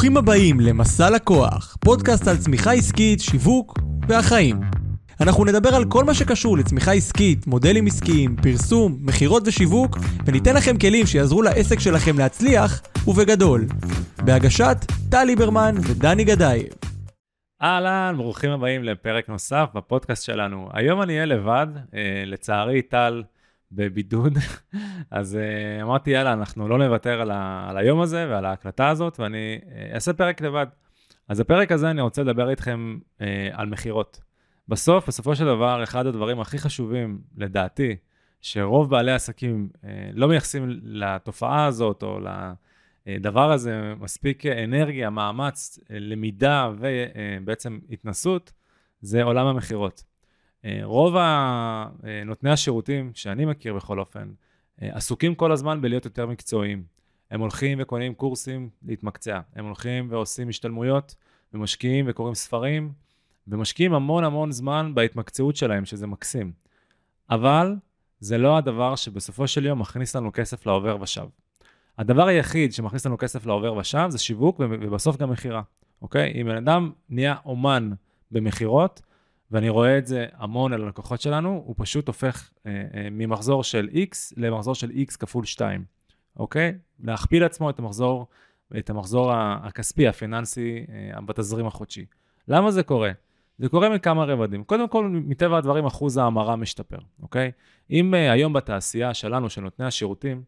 ברוכים הבאים למסע לקוח, פודקאסט על צמיחה עסקית, שיווק והחיים. אנחנו נדבר על כל מה שקשור לצמיחה עסקית, מודלים עסקיים, פרסום, מכירות ושיווק, וניתן לכם כלים שיעזרו לעסק שלכם להצליח, ובגדול. בהגשת טל ליברמן ודני גדייב. אהלן, ברוכים הבאים לפרק נוסף בפודקאסט שלנו. היום אני אהיה לבד, אה, לצערי טל בבידוד, אז אה, אמרתי יאללה, אנחנו לא נוותר על, ה- על היום הזה ועל ההקלטה הזאת, ואני אה, אעשה פרק לבד. אז בפרק הזה אני רוצה לדבר איתכם אה, על מכירות. בסוף, בסופו של דבר, אחד הדברים הכי חשובים, לדעתי, שרוב בעלי עסקים אה, לא מייחסים לתופעה הזאת או לדבר הזה מספיק אנרגיה, מאמץ, אה, למידה ובעצם התנסות, זה עולם המכירות. אה, רוב אה, נותני השירותים שאני מכיר בכל אופן, אה, עסוקים כל הזמן בלהיות יותר מקצועיים. הם הולכים וקונים קורסים להתמקצע, הם הולכים ועושים השתלמויות, ומשקיעים וקוראים ספרים, ומשקיעים המון המון זמן בהתמקצעות שלהם, שזה מקסים. אבל זה לא הדבר שבסופו של יום מכניס לנו כסף לעובר ושב. הדבר היחיד שמכניס לנו כסף לעובר ושב זה שיווק ובסוף גם מכירה, אוקיי? אם בן אדם נהיה אומן במכירות, ואני רואה את זה המון על הלקוחות שלנו, הוא פשוט הופך אה, אה, ממחזור של X למחזור של X כפול 2, אוקיי? להכפיל לעצמו את המחזור, את המחזור הכספי, הפיננסי, אה, בתזרים החודשי. למה זה קורה? זה קורה מכמה רבדים. קודם כל, מטבע הדברים, אחוז ההמרה משתפר, אוקיי? אם uh, היום בתעשייה שלנו, של נותני השירותים,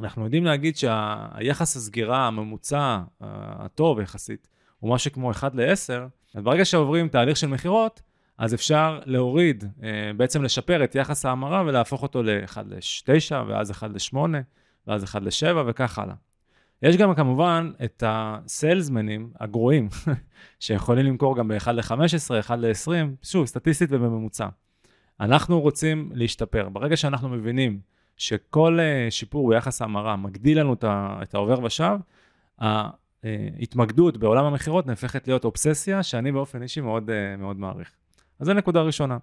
אנחנו יודעים להגיד שהיחס הסגירה הממוצע, uh, הטוב יחסית, הוא משהו כמו 1 ל-10, אז ברגע שעוברים תהליך של מכירות, אז אפשר להוריד, uh, בעצם לשפר את יחס ההמרה ולהפוך אותו ל-1 ל-9, ואז 1 ל-8, ואז 1 ל-7 וכך הלאה. יש גם כמובן את הסיילסמנים הגרועים, שיכולים למכור גם ב-1 ל-15, 1 ל-20, שוב, סטטיסטית ובממוצע. אנחנו רוצים להשתפר. ברגע שאנחנו מבינים שכל uh, שיפור ביחס ההמרה מגדיל לנו את העובר ושב, ההתמקדות בעולם המכירות נהפכת להיות אובססיה שאני באופן אישי מאוד, uh, מאוד מעריך. אז זו נקודה ראשונה.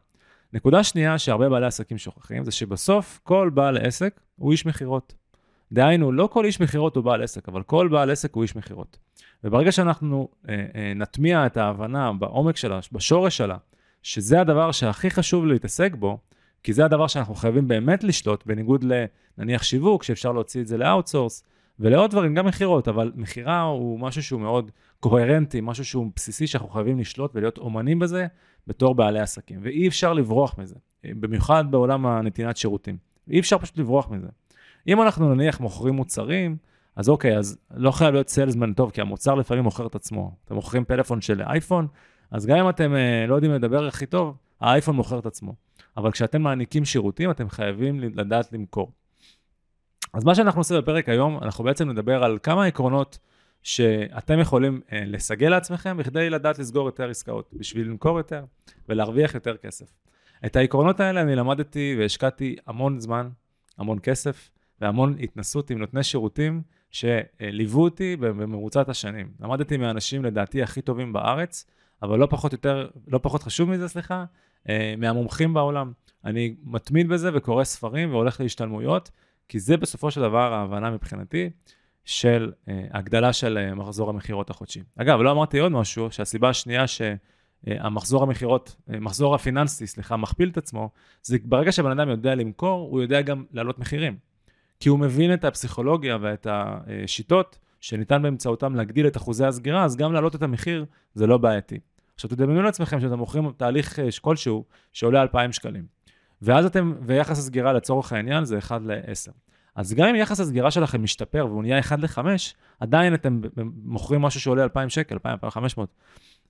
נקודה שנייה שהרבה בעלי עסקים שוכחים, זה שבסוף כל בעל עסק הוא איש מכירות. דהיינו, לא כל איש מכירות הוא בעל עסק, אבל כל בעל עסק הוא איש מכירות. וברגע שאנחנו אה, אה, נטמיע את ההבנה בעומק שלה, בשורש שלה, שזה הדבר שהכי חשוב להתעסק בו, כי זה הדבר שאנחנו חייבים באמת לשלוט, בניגוד לנניח שיווק, שאפשר להוציא את זה ל outsource, ולעוד דברים, גם מכירות, אבל מכירה הוא משהו שהוא מאוד קוהרנטי, משהו שהוא בסיסי שאנחנו חייבים לשלוט ולהיות אומנים בזה בתור בעלי עסקים, ואי אפשר לברוח מזה, במיוחד בעולם הנתינת שירותים. אי אפשר פשוט לברוח מזה. אם אנחנו נניח מוכרים מוצרים, אז אוקיי, אז לא חייב להיות סיילסמן טוב, כי המוצר לפעמים מוכר את עצמו. אתם מוכרים פלאפון של אייפון, אז גם אם אתם אה, לא יודעים לדבר הכי טוב, האייפון מוכר את עצמו. אבל כשאתם מעניקים שירותים, אתם חייבים לדעת למכור. אז מה שאנחנו נעשה בפרק היום, אנחנו בעצם נדבר על כמה עקרונות שאתם יכולים אה, לסגל לעצמכם בכדי לדעת לסגור יותר עסקאות, בשביל למכור יותר ולהרוויח יותר כסף. את העקרונות האלה אני למדתי והשקעתי המון זמן, המון כסף, והמון התנסות עם נותני שירותים שליוו אותי במרוצת השנים. למדתי מהאנשים לדעתי הכי טובים בארץ, אבל לא פחות, יותר, לא פחות חשוב מזה, סליחה, אה, מהמומחים בעולם. אני מתמיד בזה וקורא ספרים והולך להשתלמויות, כי זה בסופו של דבר ההבנה מבחינתי של אה, הגדלה של אה, מחזור המכירות החודשי. אגב, לא אמרתי עוד משהו, שהסיבה השנייה ש... המחזור המכירות, מחזור הפיננסי, סליחה, מכפיל את עצמו, זה ברגע שבן אדם יודע למכור, הוא יודע גם להעלות מחירים. כי הוא מבין את הפסיכולוגיה ואת השיטות שניתן באמצעותם להגדיל את אחוזי הסגירה, אז גם להעלות את המחיר זה לא בעייתי. עכשיו תדמיינו לעצמכם שאתם מוכרים תהליך כלשהו שעולה 2,000 שקלים, ואז אתם, ויחס הסגירה לצורך העניין זה 1 ל-10. אז גם אם יחס הסגירה שלכם משתפר והוא נהיה 1 ל-5, עדיין אתם מוכרים משהו שעולה 2,000 שקל, 2,500.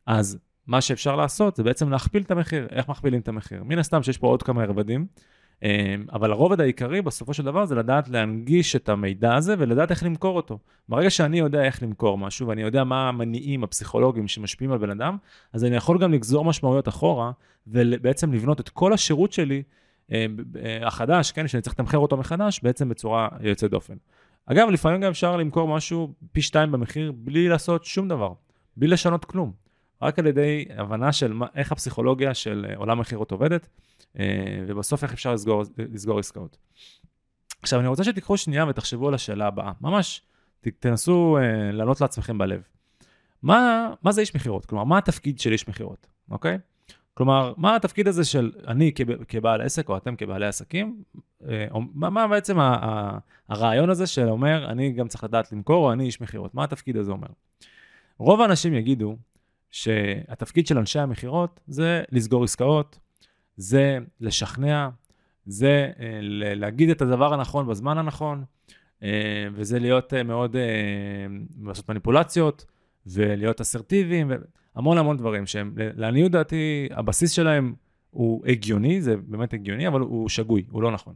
אז מה שאפשר לעשות זה בעצם להכפיל את המחיר. איך מכפילים את המחיר? מן הסתם שיש פה עוד כמה רבדים, אבל הרובד העיקרי בסופו של דבר זה לדעת להנגיש את המידע הזה ולדעת איך למכור אותו. ברגע שאני יודע איך למכור משהו ואני יודע מה המניעים הפסיכולוגיים שמשפיעים על בן אדם, אז אני יכול גם לגזור משמעויות אחורה ובעצם לבנות את כל השירות שלי אה, אה, החדש, כן, שאני צריך לתמחר אותו מחדש, בעצם בצורה יוצאת דופן. אגב, לפעמים גם אפשר למכור משהו פי שתיים במחיר בלי לעשות שום דבר, בלי לשנות כלום. רק על ידי הבנה של מה, איך הפסיכולוגיה של אה, עולם מכירות עובדת, ובסוף איך אפשר לסגור, לסגור עסקאות. עכשיו, אני רוצה שתיקחו שנייה ותחשבו על השאלה הבאה. ממש, תנסו uh, לענות לעצמכם בלב. מה, מה זה איש מכירות? כלומר, מה התפקיד של איש מכירות, אוקיי? כלומר, מה התפקיד הזה של אני כב, כבעל עסק, או אתם כבעלי עסקים, אה, או מה, מה בעצם ה, ה, הרעיון הזה שאומר, אני גם צריך לדעת למכור, או אני איש מכירות? מה התפקיד הזה אומר? רוב האנשים יגידו שהתפקיד של אנשי המכירות זה לסגור עסקאות, זה לשכנע, זה אה, להגיד את הדבר הנכון בזמן הנכון, אה, וזה להיות אה, מאוד, לעשות מניפולציות, ולהיות אסרטיביים, והמון המון דברים שהם, לעניות דעתי, הבסיס שלהם הוא הגיוני, זה באמת הגיוני, אבל הוא שגוי, הוא לא נכון.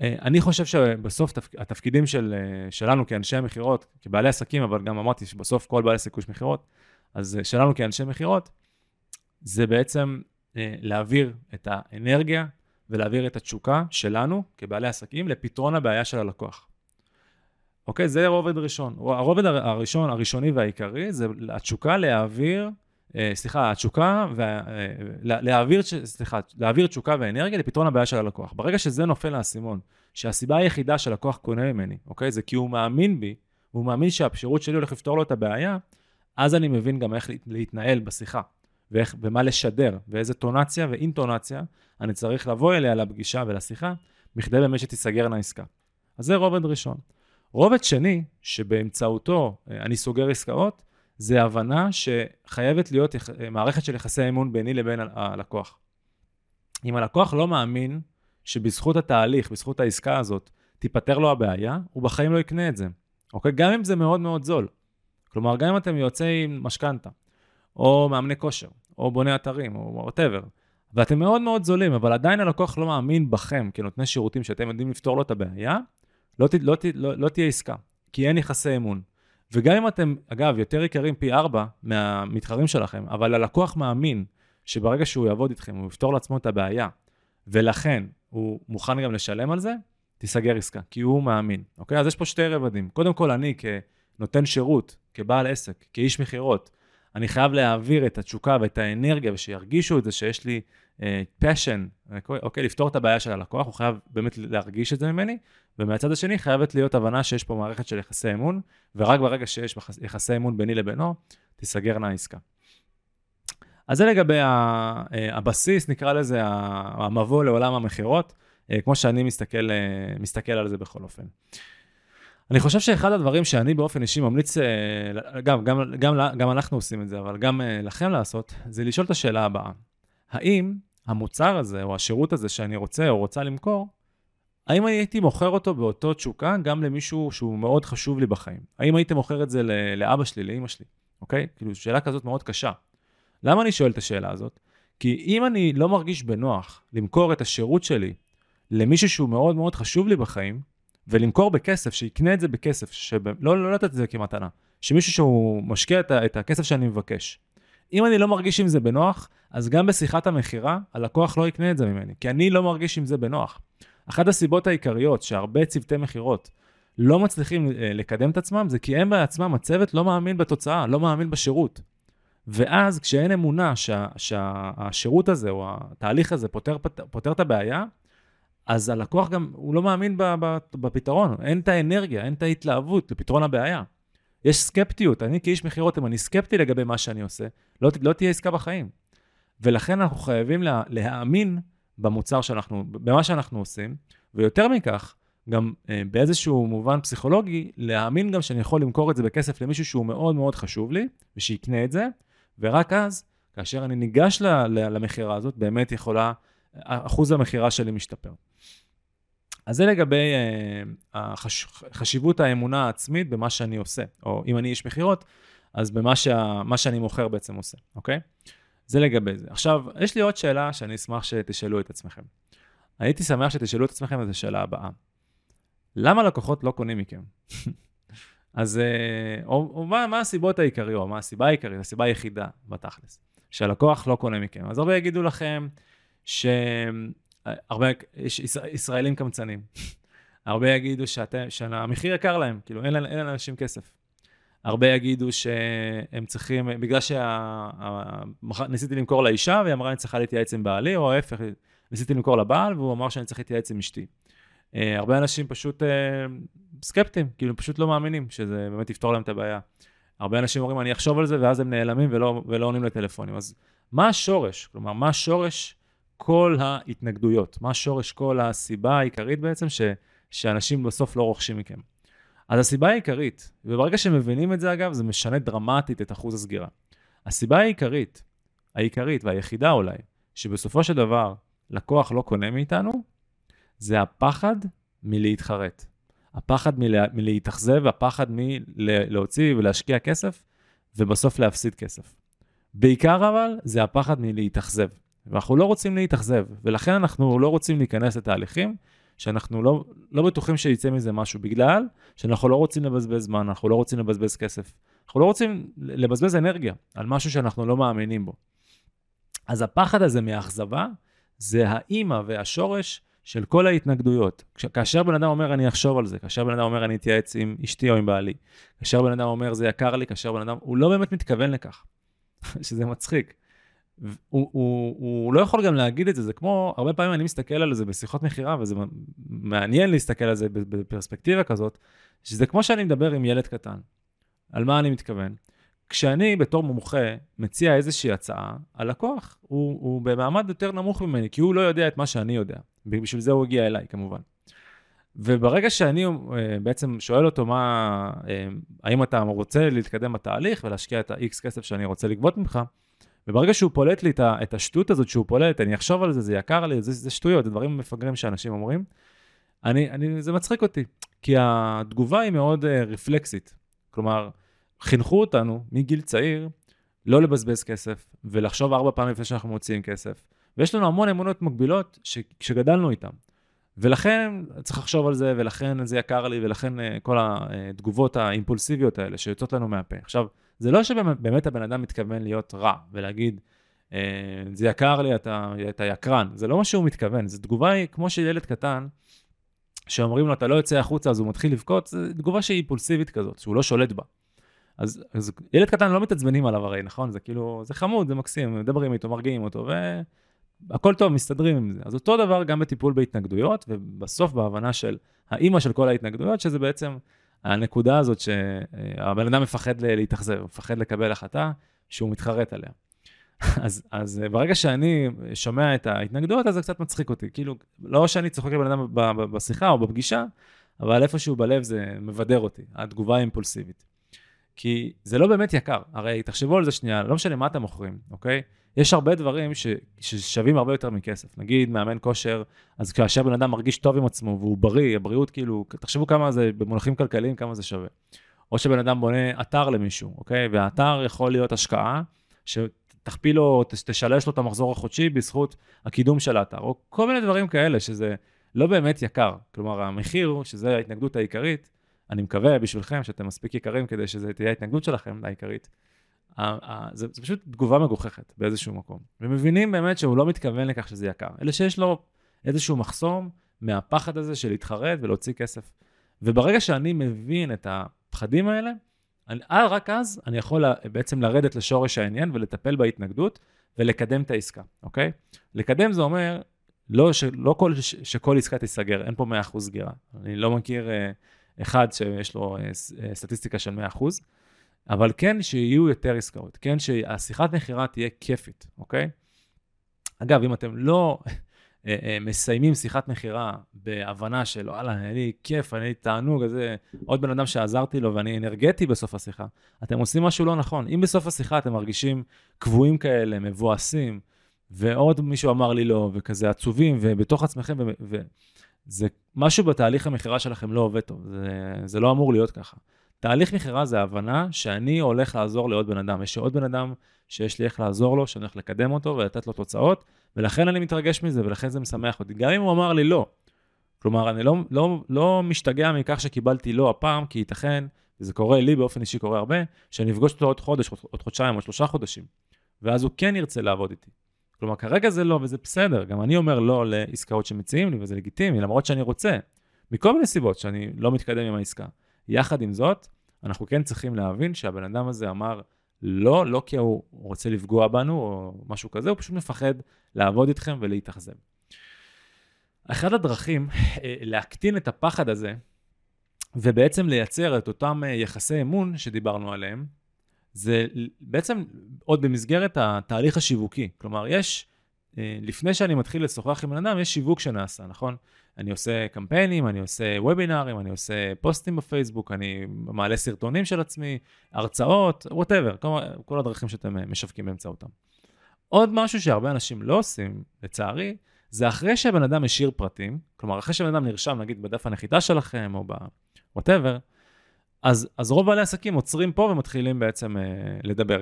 אני חושב שבסוף התפקידים של, שלנו כאנשי המכירות, כבעלי עסקים, אבל גם אמרתי שבסוף כל בעל עסק הוא מכירות, אז שלנו כאנשי מכירות, זה בעצם להעביר את האנרגיה ולהעביר את התשוקה שלנו כבעלי עסקים לפתרון הבעיה של הלקוח. אוקיי? זה רובד ראשון. הרובד הראשון, הראשוני והעיקרי, זה התשוקה להעביר, אה, סליחה, התשוקה, וה, אה, להעביר, סליחה, להעביר תשוקה ואנרגיה לפתרון הבעיה של הלקוח. ברגע שזה נופל לאסימון, שהסיבה היחידה שלקוח קונה ממני, אוקיי? זה כי הוא מאמין בי, הוא מאמין שהשירות שלי הולך לפתור לו את הבעיה, אז אני מבין גם איך להתנהל בשיחה. ואיך, ומה לשדר, ואיזה טונציה ואינטונציה אני צריך לבוא אליה לפגישה ולשיחה, בכדי באמת שתיסגרנה עסקה. אז זה רובד ראשון. רובד שני, שבאמצעותו אה, אני סוגר עסקאות, זה הבנה שחייבת להיות אה, מערכת של יחסי אמון ביני לבין הלקוח. אם הלקוח לא מאמין שבזכות התהליך, בזכות העסקה הזאת, תיפתר לו הבעיה, הוא בחיים לא יקנה את זה. אוקיי? גם אם זה מאוד מאוד זול. כלומר, גם אם אתם יוצאים משכנתה, או מאמני כושר, או בוני אתרים, או וואטאבר, ואתם מאוד מאוד זולים, אבל עדיין הלקוח לא מאמין בכם כנותני שירותים שאתם יודעים לפתור לו את הבעיה, לא, ת, לא, ת, לא, לא תהיה עסקה, כי אין יחסי אמון. וגם אם אתם, אגב, יותר יקרים פי ארבע מהמתחרים שלכם, אבל הלקוח מאמין שברגע שהוא יעבוד איתכם, הוא יפתור לעצמו את הבעיה, ולכן הוא מוכן גם לשלם על זה, תיסגר עסקה, כי הוא מאמין, אוקיי? אז יש פה שתי רבדים. קודם כל, אני כנותן שירות, כבעל עסק, כאיש מכירות, אני חייב להעביר את התשוקה ואת האנרגיה, ושירגישו את זה שיש לי uh, passion, אוקיי, לפתור את הבעיה של הלקוח, הוא חייב באמת להרגיש את זה ממני, ומהצד השני חייבת להיות הבנה שיש פה מערכת של יחסי אמון, ורק ברגע שיש יחסי אמון ביני לבינו, תיסגרנה העסקה. אז זה לגבי אה, הבסיס, נקרא לזה המבוא לעולם המכירות, אה, כמו שאני מסתכל, מסתכל על זה בכל אופן. אני חושב שאחד הדברים שאני באופן אישי ממליץ, אה, גם, גם, גם, גם אנחנו עושים את זה, אבל גם אה, לכם לעשות, זה לשאול את השאלה הבאה. האם המוצר הזה, או השירות הזה שאני רוצה או רוצה למכור, האם הייתי מוכר אותו באותו תשוקה גם למישהו שהוא מאוד חשוב לי בחיים? האם הייתי מוכר את זה לאבא שלי, לאמא שלי, אוקיי? כאילו, שאלה כזאת מאוד קשה. למה אני שואל את השאלה הזאת? כי אם אני לא מרגיש בנוח למכור את השירות שלי למישהו שהוא מאוד מאוד חשוב לי בחיים, ולמכור בכסף, שיקנה את זה בכסף, שלא לא לתת את זה כמתנה, שמישהו שהוא משקיע את, את הכסף שאני מבקש. אם אני לא מרגיש עם זה בנוח, אז גם בשיחת המכירה, הלקוח לא יקנה את זה ממני, כי אני לא מרגיש עם זה בנוח. אחת הסיבות העיקריות שהרבה צוותי מכירות לא מצליחים אה, לקדם את עצמם, זה כי הם בעצמם, הצוות לא מאמין בתוצאה, לא מאמין בשירות. ואז כשאין אמונה שה, שהשירות הזה או התהליך הזה פותר, פותר את הבעיה, אז הלקוח גם, הוא לא מאמין בפתרון, אין את האנרגיה, אין את ההתלהבות לפתרון הבעיה. יש סקפטיות, אני כאיש מכירות, אם אני סקפטי לגבי מה שאני עושה, לא, לא תהיה עסקה בחיים. ולכן אנחנו חייבים לה, להאמין במוצר שאנחנו, במה שאנחנו עושים, ויותר מכך, גם אה, באיזשהו מובן פסיכולוגי, להאמין גם שאני יכול למכור את זה בכסף למישהו שהוא מאוד מאוד חשוב לי, ושיקנה את זה, ורק אז, כאשר אני ניגש למכירה הזאת, באמת יכולה, אחוז המכירה שלי משתפר. אז זה לגבי uh, החש... חשיבות האמונה העצמית במה שאני עושה, או אם אני איש מכירות, אז במה שה... שאני מוכר בעצם עושה, אוקיי? זה לגבי זה. עכשיו, יש לי עוד שאלה שאני אשמח שתשאלו את עצמכם. הייתי שמח שתשאלו את עצמכם את השאלה הבאה. למה לקוחות לא קונים מכם? אז, אה, או, או מה, מה הסיבות העיקריות, מה הסיבה העיקרית, הסיבה היחידה בתכלס, שהלקוח לא קונה מכם. אז הרבה יגידו לכם ש... הרבה, יש ישראלים קמצנים. הרבה יגידו שאתם, שהמחיר יקר להם, כאילו אין, אין לאנשים כסף. הרבה יגידו שהם צריכים, בגלל שניסיתי למכור לאישה והיא אמרה אני צריכה להתייעץ עם בעלי, או ההפך, ניסיתי למכור לבעל והוא אמר שאני צריך להתייעץ עם אשתי. Uh, הרבה אנשים פשוט uh, סקפטיים, כאילו פשוט לא מאמינים שזה באמת יפתור להם את הבעיה. הרבה אנשים אומרים, אני אחשוב על זה, ואז הם נעלמים ולא, ולא עונים לטלפונים. אז מה השורש? כלומר, מה השורש כל ההתנגדויות? מה השורש כל הסיבה העיקרית בעצם ש, שאנשים בסוף לא רוכשים מכם? אז הסיבה העיקרית, וברגע שמבינים את זה אגב, זה משנה דרמטית את אחוז הסגירה. הסיבה העיקרית, העיקרית והיחידה אולי, שבסופו של דבר לקוח לא קונה מאיתנו, זה הפחד מלהתחרט. הפחד מלה, מלהתאכזב, הפחד מלהוציא ולהשקיע כסף, ובסוף להפסיד כסף. בעיקר אבל, זה הפחד מלהתאכזב. ואנחנו לא רוצים להתאכזב, ולכן אנחנו לא רוצים להיכנס לתהליכים שאנחנו לא, לא בטוחים שיצא מזה משהו, בגלל שאנחנו לא רוצים לבזבז זמן, אנחנו לא רוצים לבזבז כסף. אנחנו לא רוצים לבזבז אנרגיה על משהו שאנחנו לא מאמינים בו. אז הפחד הזה מאכזבה, זה האימא והשורש של כל ההתנגדויות. כאשר בן אדם אומר אני אחשוב על זה, כאשר בן אדם אומר אני אתייעץ עם אשתי או עם בעלי, כאשר בן אדם אומר זה יקר לי, כאשר בן אדם, הוא לא באמת מתכוון לכך, שזה מצחיק. הוא, הוא, הוא לא יכול גם להגיד את זה, זה כמו, הרבה פעמים אני מסתכל על זה בשיחות מכירה, וזה מעניין להסתכל על זה בפרספקטיבה כזאת, שזה כמו שאני מדבר עם ילד קטן. על מה אני מתכוון? כשאני בתור מומחה מציע איזושהי הצעה, הלקוח הוא, הוא במעמד יותר נמוך ממני, כי הוא לא יודע את מה שאני יודע. בשביל זה הוא הגיע אליי כמובן. וברגע שאני uh, בעצם שואל אותו מה, uh, האם אתה רוצה להתקדם בתהליך ולהשקיע את ה-X כסף שאני רוצה לגבות ממך, וברגע שהוא פולט לי את השטות הזאת שהוא פולט, אני אחשוב על זה, זה יקר לי, זה, זה שטויות, זה דברים מפגרים שאנשים אומרים, אני, אני, זה מצחיק אותי, כי התגובה היא מאוד uh, רפלקסית. כלומר, חינכו אותנו מגיל צעיר לא לבזבז כסף ולחשוב ארבע פעמים לפני שאנחנו מוציאים כסף. ויש לנו המון אמונות מקבילות ש, שגדלנו איתן. ולכן צריך לחשוב על זה, ולכן זה יקר לי, ולכן uh, כל התגובות האימפולסיביות האלה שיוצאות לנו מהפה. עכשיו, זה לא שבאמת הבן אדם מתכוון להיות רע ולהגיד, uh, זה יקר לי, אתה, אתה יקרן. זה לא מה שהוא מתכוון, זו תגובה היא כמו של ילד קטן, שאומרים לו, אתה לא יוצא החוצה, אז הוא מתחיל לבכות, זו תגובה שהיא אימפולסיבית כזאת, שהוא לא שולט בה. אז, אז ילד קטן לא מתעצבנים עליו הרי, נכון? זה כאילו, זה חמוד, זה מקסים, מדברים איתו, מרגיעים אותו, והכל טוב, מסתדרים עם זה. אז אותו דבר גם בטיפול בהתנגדויות, ובסוף בהבנה של האימא של כל ההתנגדויות, שזה בעצם הנקודה הזאת שהבן אדם מפחד להתאכזב, מפחד לקבל החלטה שהוא מתחרט עליה. אז, אז ברגע שאני שומע את ההתנגדויות, אז זה קצת מצחיק אותי. כאילו, לא שאני צוחק לבן אדם בשיחה או בפגישה, אבל איפשהו בלב זה מבדר אותי, התגובה האימפולסיבית. כי זה לא באמת יקר. הרי תחשבו על זה שנייה, לא משנה מה אתם מוכרים, אוקיי? יש הרבה דברים ש, ששווים הרבה יותר מכסף. נגיד, מאמן כושר, אז כאשר בן אדם מרגיש טוב עם עצמו והוא בריא, הבריאות כאילו, תחשבו כמה זה, במונחים כלכליים, כמה זה שווה. או שבן אדם בונה אתר למישהו, אוקיי? והאתר יכול להיות השקעה, שתכפיל לו, תשלש לו את המחזור החודשי בזכות הקידום של האתר, או כל מיני דברים כאלה, שזה לא באמת יקר. כלומר, המחיר, שזה ההתנגדות העיקרית, אני מקווה בשבילכם שאתם מספיק יקרים כדי שזו תהיה ההתנגדות שלכם העיקרית. זה, זה פשוט תגובה מגוחכת באיזשהו מקום. ומבינים באמת שהוא לא מתכוון לכך שזה יקר, אלא שיש לו איזשהו מחסום מהפחד הזה של להתחרט ולהוציא כסף. וברגע שאני מבין את הפחדים האלה, אני, אה, רק אז אני יכול בעצם לרדת לשורש העניין ולטפל בהתנגדות ולקדם את העסקה, אוקיי? לקדם זה אומר לא, ש, לא כל, ש, שכל עסקה תיסגר, אין פה 100% סגירה. אני לא מכיר uh, אחד שיש לו uh, סטטיסטיקה של 100%, אבל כן שיהיו יותר עסקאות, כן שהשיחת מכירה תהיה כיפית, אוקיי? אגב, אם אתם לא אה, אה, מסיימים שיחת מכירה בהבנה של וואלה, היה לי כיף, היה לי תענוג, איזה עוד בן אדם שעזרתי לו ואני אנרגטי בסוף השיחה, אתם עושים משהו לא נכון. אם בסוף השיחה אתם מרגישים קבועים כאלה, מבואסים, ועוד מישהו אמר לי לא, וכזה עצובים, ובתוך עצמכם, וזה משהו בתהליך המכירה שלכם לא עובד טוב, זה, זה לא אמור להיות ככה. תהליך מכירה זה הבנה שאני הולך לעזור לעוד בן אדם. יש עוד בן אדם שיש לי איך לעזור לו, שאני הולך לקדם אותו ולתת לו תוצאות, ולכן אני מתרגש מזה, ולכן זה משמח אותי. גם אם הוא אמר לי לא. כלומר, אני לא, לא, לא משתגע מכך שקיבלתי לא הפעם, כי ייתכן, וזה קורה לי באופן אישי, קורה הרבה, שאני אפגוש אותו עוד חודש, עוד חודשיים, עוד שלושה חודשים, ואז הוא כן ירצה לעבוד איתי. כלומר, כרגע זה לא, וזה בסדר. גם אני אומר לא לעסקאות שמציעים לי, וזה לגיטימי, למרות שאני רוצה, מכל מיני סיבות שאני לא מתקדם עם העסקה. יחד עם זאת, אנחנו כן צריכים להבין שהבן אדם הזה אמר לא, לא כי הוא רוצה לפגוע בנו או משהו כזה, הוא פשוט מפחד לעבוד איתכם ולהתאכזב. אחת הדרכים אה, להקטין את הפחד הזה, ובעצם לייצר את אותם אה, יחסי אמון שדיברנו עליהם, זה בעצם עוד במסגרת התהליך השיווקי. כלומר, יש, לפני שאני מתחיל לשוחח עם בן אדם, יש שיווק שנעשה, נכון? אני עושה קמפיינים, אני עושה וובינארים, אני עושה פוסטים בפייסבוק, אני מעלה סרטונים של עצמי, הרצאות, whatever, כל, כל הדרכים שאתם אה, משווקים באמצעותם. עוד משהו שהרבה אנשים לא עושים, לצערי, זה אחרי שהבן אדם השאיר פרטים, כלומר, אחרי שהבן אדם נרשם, נגיד, בדף הנחיתה שלכם, או ב-whatever, אז, אז רוב בעלי עסקים עוצרים פה ומתחילים בעצם אה, לדבר,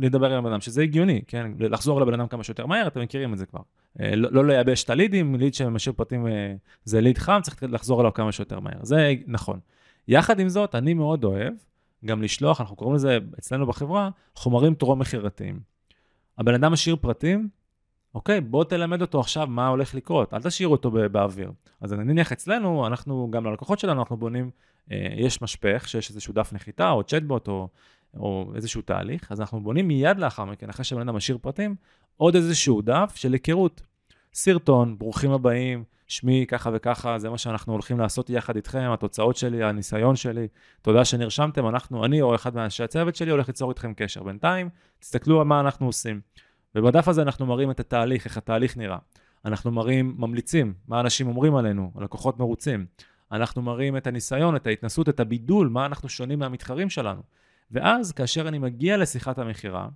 לדבר עם הבן אדם, שזה הגיוני, כן? לחזור לבן אדם כמה שיותר מהר, אתם מכירים את זה כבר. אה, לא, לא לייבש את הלידים, ליד שמשאיר פרטים אה, זה ליד חם, צריך לחזור אליו כמה שיותר מהר. זה נכון. יחד עם זאת, אני מאוד אוהב גם לשלוח, אנחנו קוראים לזה אצלנו בחברה, חומרים טרום מכירתיים. הבן אדם משאיר פרטים, אוקיי, בוא תלמד אותו עכשיו מה הולך לקרות, אל תשאיר אותו באוויר. אז נניח אצלנו, אנחנו, גם ללקוחות שלנו, אנחנו בונים, יש משפך, שיש איזשהו דף נחיתה, או צ'טבוט, או, או איזשהו תהליך, אז אנחנו בונים מיד לאחר מכן, אחרי שבן אדם משאיר פרטים, עוד איזשהו דף של היכרות. סרטון, ברוכים הבאים, שמי ככה וככה, זה מה שאנחנו הולכים לעשות יחד איתכם, התוצאות שלי, הניסיון שלי, תודה שנרשמתם, אנחנו, אני או אחד מאנשי הצוות שלי הולך ליצור איתכם קשר. בינתיים, תסתכלו על מה אנחנו עושים. ובדף הזה אנחנו מראים את התהליך, איך התהליך נראה. אנחנו מראים, ממליצים, מה אנשים אומרים עלינו, הלקוחות מרוצים. אנחנו מראים את הניסיון, את ההתנסות, את הבידול, מה אנחנו שונים מהמתחרים שלנו. ואז, כאשר אני מגיע לשיחת המכירה,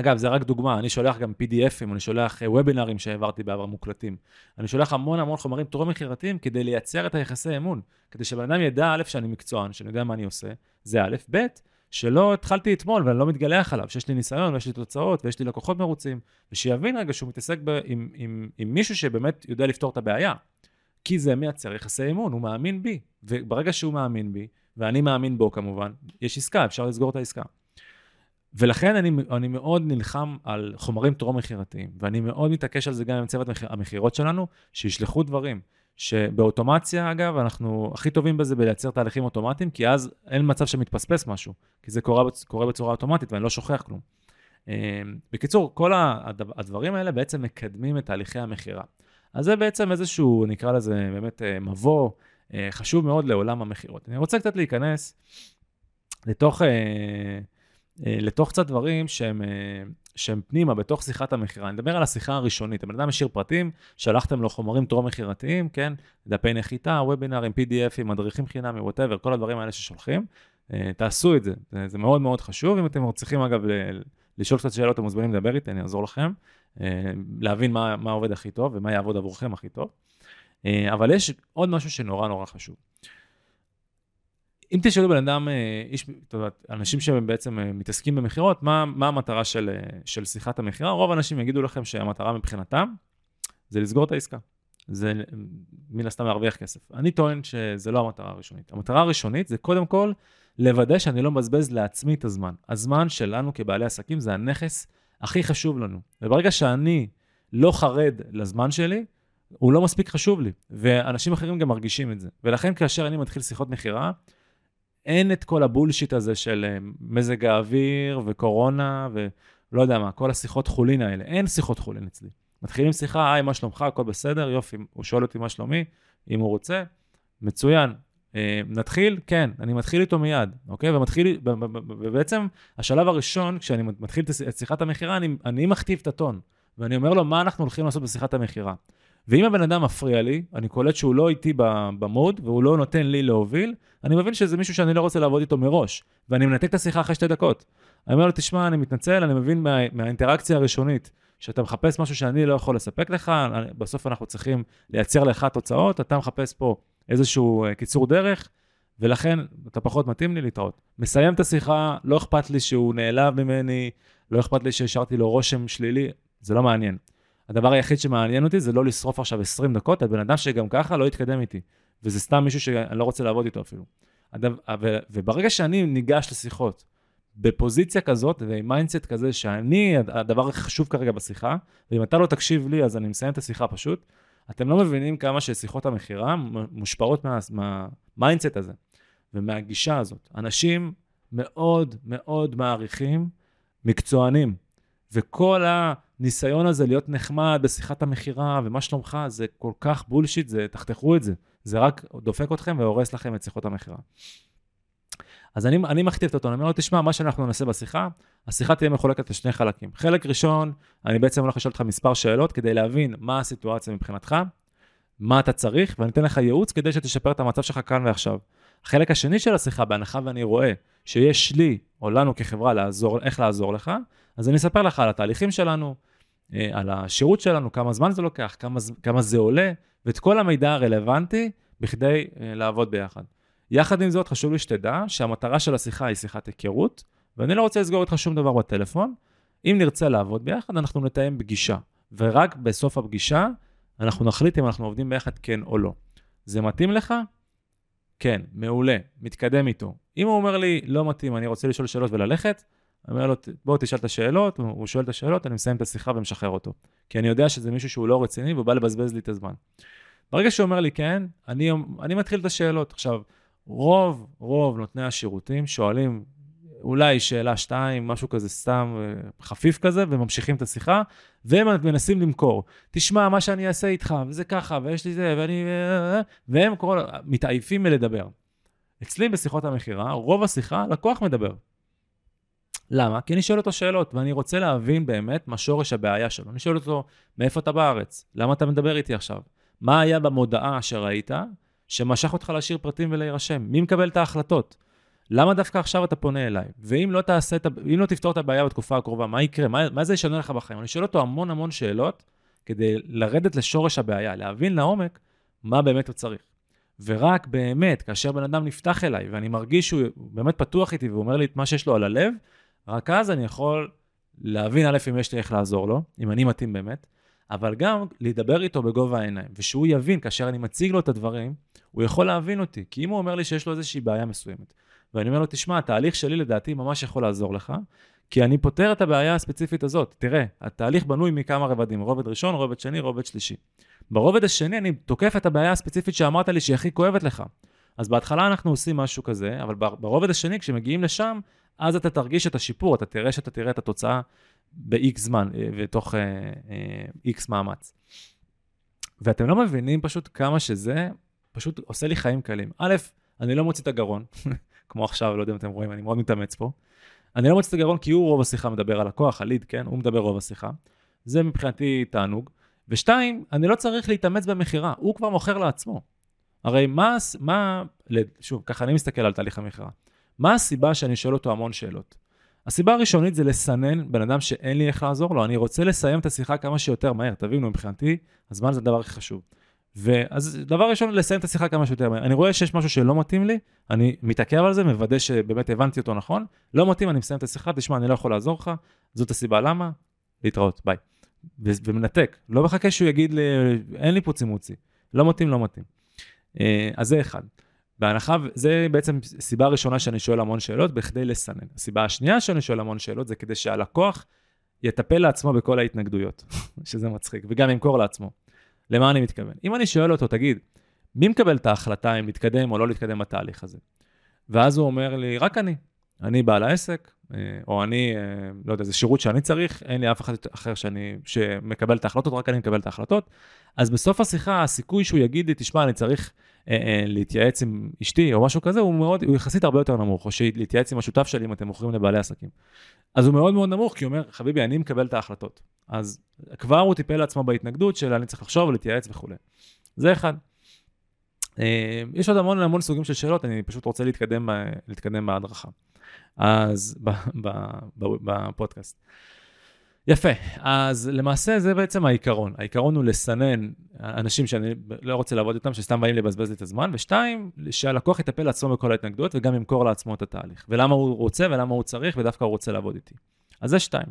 אגב, זה רק דוגמה, אני שולח גם PDFים, אני שולח וובינארים שהעברתי בעבר מוקלטים. אני שולח המון המון חומרים טרום מכירתיים כדי לייצר את היחסי אמון, כדי שבן אדם ידע, א', שאני מקצוען, שאני יודע מה אני עושה, זה א', ב', שלא התחלתי אתמול ואני לא מתגלח עליו, שיש לי ניסיון ויש לי תוצאות ויש לי לקוחות מרוצים, ושיבין רגע שהוא מתעסק ב, עם, עם, עם מישהו שבאמת יודע לפתור את הבעיה. כי זה מייצר יחסי אמון, הוא מאמין בי, וברגע שהוא מאמין בי, ואני מאמין בו כמובן, יש עסקה, אפשר לסגור את העסקה. ולכן אני, אני מאוד נלחם על חומרים טרום-מכירתיים, ואני מאוד מתעקש על זה גם עם צוות המכירות שלנו, שישלחו דברים. שבאוטומציה, אגב, אנחנו הכי טובים בזה בלייצר תהליכים אוטומטיים, כי אז אין מצב שמתפספס משהו, כי זה קורה, קורה בצורה אוטומטית ואני לא שוכח כלום. אמ, בקיצור, כל הדברים האלה בעצם מקדמים את תהליכי המכירה. אז זה בעצם איזשהו, נקרא לזה באמת אה, מבוא אה, חשוב מאוד לעולם המכירות. אני רוצה קצת להיכנס לתוך, אה, לתוך קצת דברים שהם שהם פנימה בתוך שיחת המכירה. אני מדבר על השיחה הראשונית. הבן אדם השאיר פרטים, שלחתם לו חומרים טרום-מכירתיים, כן? דפי נחיתה, וובינארים, PDF ים, מדריכים חינמי, whatever, כל הדברים האלה ששולחים. תעשו את זה, זה מאוד מאוד חשוב. אם אתם צריכים, אגב, לשאול קצת שאלות, אתם מוזמנים לדבר איתי, אני אעזור לכם, אה, להבין מה, מה עובד הכי טוב ומה יעבוד עבורכם הכי טוב. אה, אבל יש עוד משהו שנורא נורא חשוב. אם תשאלו בן אדם, אה, איש, יודעת, אנשים שהם בעצם אה, מתעסקים במכירות, מה, מה המטרה של, של שיחת המכירה? רוב האנשים יגידו לכם שהמטרה מבחינתם זה לסגור את העסקה. זה מן הסתם להרוויח כסף. אני טוען שזה לא המטרה הראשונית. המטרה הראשונית זה קודם כל לוודא שאני לא מבזבז לעצמי את הזמן. הזמן שלנו כבעלי עסקים זה הנכס הכי חשוב לנו. וברגע שאני לא חרד לזמן שלי, הוא לא מספיק חשוב לי, ואנשים אחרים גם מרגישים את זה. ולכן כאשר אני מתחיל שיחות מכירה, אין את כל הבולשיט הזה של אה, מזג האוויר וקורונה ולא יודע מה, כל השיחות חולין האלה. אין שיחות חולין אצלי. מתחילים שיחה, היי, מה שלומך? הכל בסדר? יופי. הוא שואל אותי מה שלומי, אם הוא רוצה, מצוין. אה, נתחיל? כן, אני מתחיל איתו מיד, אוקיי? ומתחיל, ובעצם השלב הראשון, כשאני מתחיל את שיחת המכירה, אני, אני מכתיב את הטון, ואני אומר לו מה אנחנו הולכים לעשות בשיחת המכירה. ואם הבן אדם מפריע לי, אני קולט שהוא לא איתי במוד, והוא לא נותן לי להוביל, אני מבין שזה מישהו שאני לא רוצה לעבוד איתו מראש, ואני מנתק את השיחה אחרי שתי דקות. אני אומר לו, תשמע, אני מתנצל, אני מבין מה, מהאינטראקציה הראשונית, שאתה מחפש משהו שאני לא יכול לספק לך, בסוף אנחנו צריכים לייצר לך תוצאות, אתה מחפש פה איזשהו אה, קיצור דרך, ולכן אתה פחות מתאים לי להתראות. מסיים את השיחה, לא אכפת לי שהוא נעלב ממני, לא אכפת לי שהשארתי לו רושם שלילי, זה לא מעניין. הדבר היחיד שמעניין אותי זה לא לשרוף עכשיו 20 דקות על בן אדם שגם ככה לא יתקדם איתי, וזה סתם מישהו שאני לא רוצה לעבוד איתו אפילו. וברגע שאני ניגש לשיחות בפוזיציה כזאת ועם mindset כזה שאני הדבר הכי חשוב כרגע בשיחה, ואם אתה לא תקשיב לי אז אני מסיים את השיחה פשוט, אתם לא מבינים כמה ששיחות המכירה מושפעות מה mindset הזה ומהגישה הזאת. אנשים מאוד מאוד מעריכים מקצוענים, וכל הניסיון הזה להיות נחמד בשיחת המכירה ומה שלומך, זה כל כך בולשיט, זה, תחתכו את זה. זה רק דופק אתכם והורס לכם את שיחות המכירה. אז אני, אני מכתיב את אותו, אני אומר לו, תשמע, מה שאנחנו נעשה בשיחה, השיחה תהיה מחולקת לשני חלקים. חלק ראשון, אני בעצם הולך לשאול אותך מספר שאלות כדי להבין מה הסיטואציה מבחינתך, מה אתה צריך, ואני אתן לך ייעוץ כדי שתשפר את המצב שלך כאן ועכשיו. החלק השני של השיחה, בהנחה ואני רואה שיש לי, או לנו כחברה, לעזור, איך לעזור לך, אז אני אספר לך על התהליכים שלנו, אה, על השירות שלנו, כמה זמן זה לוקח, כמה, כמה זה עולה, ואת כל המידע הרלוונטי בכדי אה, לעבוד ביחד. יחד עם זאת, חשוב לי שתדע שהמטרה של השיחה היא שיחת היכרות, ואני לא רוצה לסגור איתך שום דבר בטלפון. אם נרצה לעבוד ביחד, אנחנו נתאם פגישה, ורק בסוף הפגישה אנחנו נחליט אם אנחנו עובדים ביחד כן או לא. זה מתאים לך? כן, מעולה, מתקדם איתו. אם הוא אומר לי, לא מתאים, אני רוצה לשאול שאלות וללכת, אני אומר לו, בוא תשאל את השאלות, הוא שואל את השאלות, אני מסיים את השיחה ומשחרר אותו. כי אני יודע שזה מישהו שהוא לא רציני והוא בא לבזבז לי את הזמן. ברגע שהוא אומר לי כן, אני, אני מתחיל את השאלות. עכשיו, רוב, רוב נותני השירותים שואלים אולי שאלה שתיים, משהו כזה סתם אה, חפיף כזה, וממשיכים את השיחה, והם מנסים למכור. תשמע, מה שאני אעשה איתך, וזה ככה, ויש לי זה, ואני... אה, אה, והם כל... מתעייפים מלדבר. אצלי בשיחות המכירה, רוב השיחה, לקוח מדבר. למה? כי אני שואל אותו שאלות, ואני רוצה להבין באמת מה שורש הבעיה שלו. אני שואל אותו, מאיפה אתה בארץ? למה אתה מדבר איתי עכשיו? מה היה במודעה שראית שמשך אותך להשאיר פרטים ולהירשם? מי מקבל את ההחלטות? למה דווקא עכשיו אתה פונה אליי? ואם לא תעשה, אם לא תפתור את הבעיה בתקופה הקרובה, מה יקרה? מה, מה זה ישנה לך בחיים? אני שואל אותו המון המון שאלות כדי לרדת לשורש הבעיה, להבין לעומק מה באמת הוא צריך. ורק באמת, כאשר בן אדם נפתח אליי, ואני מרגיש שהוא באמת פתוח איתי והוא אומר לי את מה שיש לו על הלב, רק אז אני יכול להבין א', אם יש לי איך לעזור לו, אם אני מתאים באמת, אבל גם לדבר איתו בגובה העיניים, ושהוא יבין, כאשר אני מציג לו את הדברים, הוא יכול להבין אותי. כי אם הוא אומר לי שיש לו איזושהי בעיה מסוימת, ואני אומר לו, תשמע, התהליך שלי לדעתי ממש יכול לעזור לך, כי אני פותר את הבעיה הספציפית הזאת. תראה, התהליך בנוי מכמה רבדים, רובד ראשון, רובד שני, רובד שלישי. ברובד השני אני תוקף את הבעיה הספציפית שאמרת לי שהיא הכי כואבת לך. אז בהתחלה אנחנו עושים משהו כזה, אבל ברובד השני, כשמגיעים לשם, אז אתה תרגיש את השיפור, אתה תראה שאתה תראה את התוצאה ב-X זמן אה, ותוך uh, uh, X מאמץ. ואתם לא מבינים פשוט כמה שזה פשוט עושה לי חיים קלים. א', אני לא מוציא את הגרון, כמו עכשיו, לא יודע אם אתם רואים, אני מאוד מתאמץ פה. אני לא מוציא את הגרון כי הוא רוב השיחה מדבר על הכוח, הליד, כן? הוא מדבר רוב השיחה. זה מבחינתי תענוג. ושתיים, אני לא צריך להתאמץ במכירה, הוא כבר מוכר לעצמו. הרי מה, מה, שוב, ככה אני מסתכל על תהליך המכירה. מה הסיבה שאני שואל אותו המון שאלות? הסיבה הראשונית זה לסנן בן אדם שאין לי איך לעזור לו, אני רוצה לסיים את השיחה כמה שיותר מהר, תבינו, מבחינתי, הזמן זה הדבר הכי חשוב. ואז דבר ראשון, לסיים את השיחה כמה שיותר מהר. אני רואה שיש משהו שלא מתאים לי, אני מתעכב על זה, מוודא שבאמת הבנתי אותו נכון, לא מתאים, אני מסיים את השיחה, תשמע, אני לא יכול לעזור לך, זאת הסיבה למה, להתראות, ביי. ומנתק, לא מחכה שהוא יגיד לי, אין לי פה צימוצי, לא מתאים, לא מתאים. אה, אז זה אחד. בהנחה, זה בעצם סיבה ראשונה שאני שואל המון שאלות בכדי לסנן. הסיבה השנייה שאני שואל המון שאלות זה כדי שהלקוח יטפל לעצמו בכל ההתנגדויות, שזה מצחיק, וגם ימכור לעצמו. למה אני מתכוון? אם אני שואל אותו, תגיד, מי מקבל את ההחלטה אם להתקדם או לא להתקדם בתהליך הזה? ואז הוא אומר לי, רק אני. אני בעל העסק, אה, או אני, אה, לא יודע, זה שירות שאני צריך, אין לי אף אחד אחר שאני, שמקבל את ההחלטות, רק אני מקבל את ההחלטות. אז בסוף השיחה, הסיכוי שהוא יגיד לי, תשמע, אני צריך להתייעץ עם אשתי או משהו כזה, הוא מאוד, הוא יחסית הרבה יותר נמוך, או להתייעץ עם השותף שלי אם אתם מוכרים לבעלי עסקים. אז הוא מאוד מאוד נמוך, כי הוא אומר, חביבי, אני מקבל את ההחלטות. אז כבר הוא טיפל לעצמו בהתנגדות של אני צריך לחשוב ולהתייעץ וכולי. זה אחד. אה, יש עוד המון המון סוגים של שאלות, אני פשוט רוצה להתקדם, להתקדם בהדרכה. אז בפודקאסט. יפה, אז למעשה זה בעצם העיקרון. העיקרון הוא לסנן אנשים שאני לא רוצה לעבוד איתם, שסתם באים לבזבז לי את הזמן, ושתיים, שהלקוח יטפל לעצמו בכל ההתנגדויות וגם ימכור לעצמו את התהליך. ולמה הוא רוצה ולמה הוא צריך, ודווקא הוא רוצה לעבוד איתי. אז זה שתיים.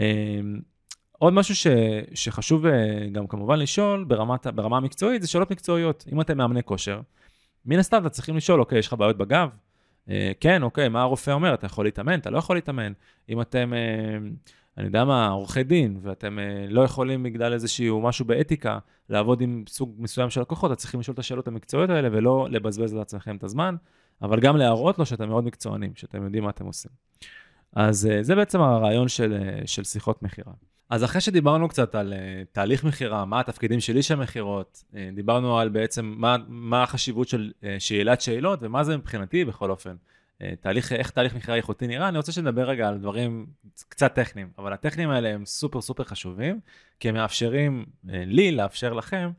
אמ, עוד משהו ש, שחשוב אה, גם כמובן לשאול ברמת, ברמה המקצועית, זה שאלות מקצועיות. אם אתם מאמני כושר, מן הסתם אתם צריכים לשאול, אוקיי, יש לך בעיות בגב? אה, כן, אוקיי, מה הרופא אומר? אתה יכול להתאמן? אתה לא יכול להתאמן. אם אתם... אה, אני יודע מה, עורכי דין, ואתם אה, לא יכולים בגלל איזשהו משהו באתיקה לעבוד עם סוג מסוים של לקוחות, אז צריכים לשאול את השאלות המקצועיות האלה ולא לבזבז לעצמכם את הזמן, אבל גם להראות לו שאתם מאוד מקצוענים, שאתם יודעים מה אתם עושים. אז אה, זה בעצם הרעיון של, אה, של שיחות מכירה. אז אחרי שדיברנו קצת על תהליך מכירה, מה התפקידים של מכירות, uh, דיברנו על בעצם מה, מה החשיבות של שאלת שאלות ומה זה מבחינתי בכל אופן תהליך, איך תהליך מכירה איכותי נראה, אני רוצה שנדבר רגע על דברים קצת טכניים, אבל הטכניים האלה הם סופר סופר חשובים, כי הם מאפשרים אה, לי לאפשר לכם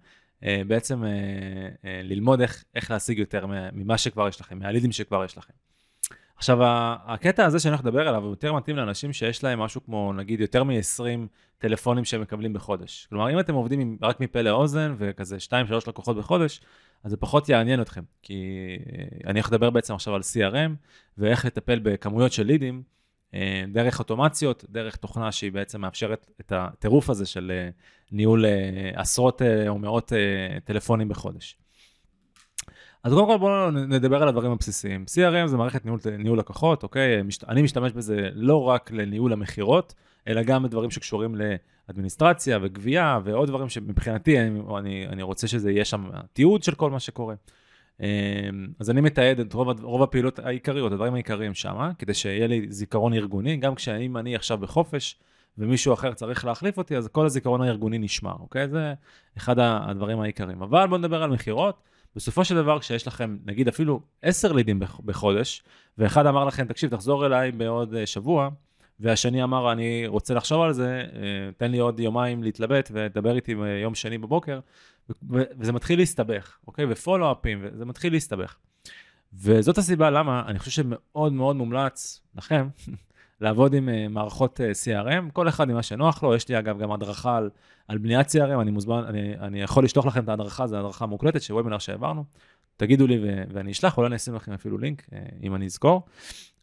אה, בעצם ללמוד איך, איך להשיג יותר ממה שכבר יש לכם, מהלידים שכבר יש לכם. עכשיו, הקטע הזה שאני הולך לדבר עליו הוא יותר מתאים לאנשים שיש להם משהו כמו, נגיד, יותר מ-20 טלפונים שהם מקבלים בחודש. כלומר, אם אתם עובדים רק מפה לאוזן וכזה 2-3 לקוחות בחודש, אז זה פחות יעניין אתכם, כי אני הולך לדבר בעצם עכשיו על CRM, ואיך לטפל בכמויות של לידים, אה, דרך אוטומציות, דרך תוכנה שהיא בעצם מאפשרת את הטירוף הזה של אה, ניהול אה, עשרות או מאות טלפונים בחודש. אז קודם כל בואו נדבר על הדברים הבסיסיים. CRM זה מערכת ניהול, ניהול לקוחות, אוקיי? אני משתמש בזה לא רק לניהול המכירות, אלא גם בדברים שקשורים לאדמיניסטרציה וגבייה ועוד דברים שמבחינתי אני, אני, אני רוצה שזה יהיה שם תיעוד של כל מה שקורה. אמ, אז אני מתעד את רוב, רוב הפעילות העיקריות, הדברים העיקריים שם, כדי שיהיה לי זיכרון ארגוני, גם כשאם אני עכשיו בחופש ומישהו אחר צריך להחליף אותי, אז כל הזיכרון הארגוני נשמר, אוקיי? זה אחד הדברים העיקריים. אבל בואו נדבר על מכירות. בסופו של דבר, כשיש לכם, נגיד אפילו 10 לידים בחודש, ואחד אמר לכם, תקשיב, תחזור אליי בעוד אה, שבוע, והשני אמר, אני רוצה לחשוב על זה, אה, תן לי עוד יומיים להתלבט ודבר איתי ביום שני בבוקר, וזה מתחיל להסתבך, אוקיי? ופולו-אפים, וזה מתחיל להסתבך. וזאת הסיבה למה אני חושב שמאוד מאוד מומלץ לכם לעבוד עם אה, מערכות אה, CRM, כל אחד עם מה שנוח לו, יש לי אגב גם הדרכה על, על בניית CRM, אני מוזמן, אני, אני יכול לשלוח לכם את ההדרכה, זו הדרכה מוקלטת של וובינר שהעברנו, תגידו לי ו- ואני אשלח, אולי אני אשים לכם אפילו לינק, אם אני אזכור.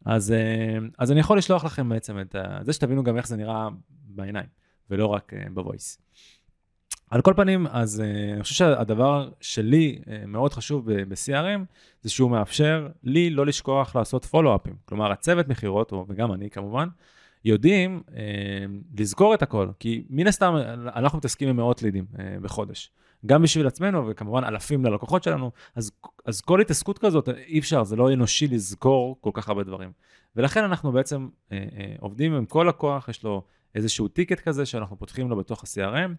אז, אה, אז אני יכול לשלוח לכם בעצם את זה שתבינו גם איך זה נראה בעיניים, ולא רק אה, בוויס. על כל פנים, אז אה, אני חושב שהדבר שלי מאוד חשוב ב-CRM, זה שהוא מאפשר לי לא לשכוח לעשות פולו-אפים. כלומר, הצוות מכירות, וגם אני כמובן, יודעים אה, לזכור את הכל, כי מן הסתם אנחנו מתעסקים עם מאות לידים אה, בחודש. גם בשביל עצמנו, וכמובן אלפים ללקוחות שלנו, אז, אז כל התעסקות כזאת, אי אפשר, זה לא אנושי לזכור כל כך הרבה דברים. ולכן אנחנו בעצם אה, אה, עובדים עם כל לקוח, יש לו איזשהו טיקט כזה שאנחנו פותחים לו בתוך ה-CRM,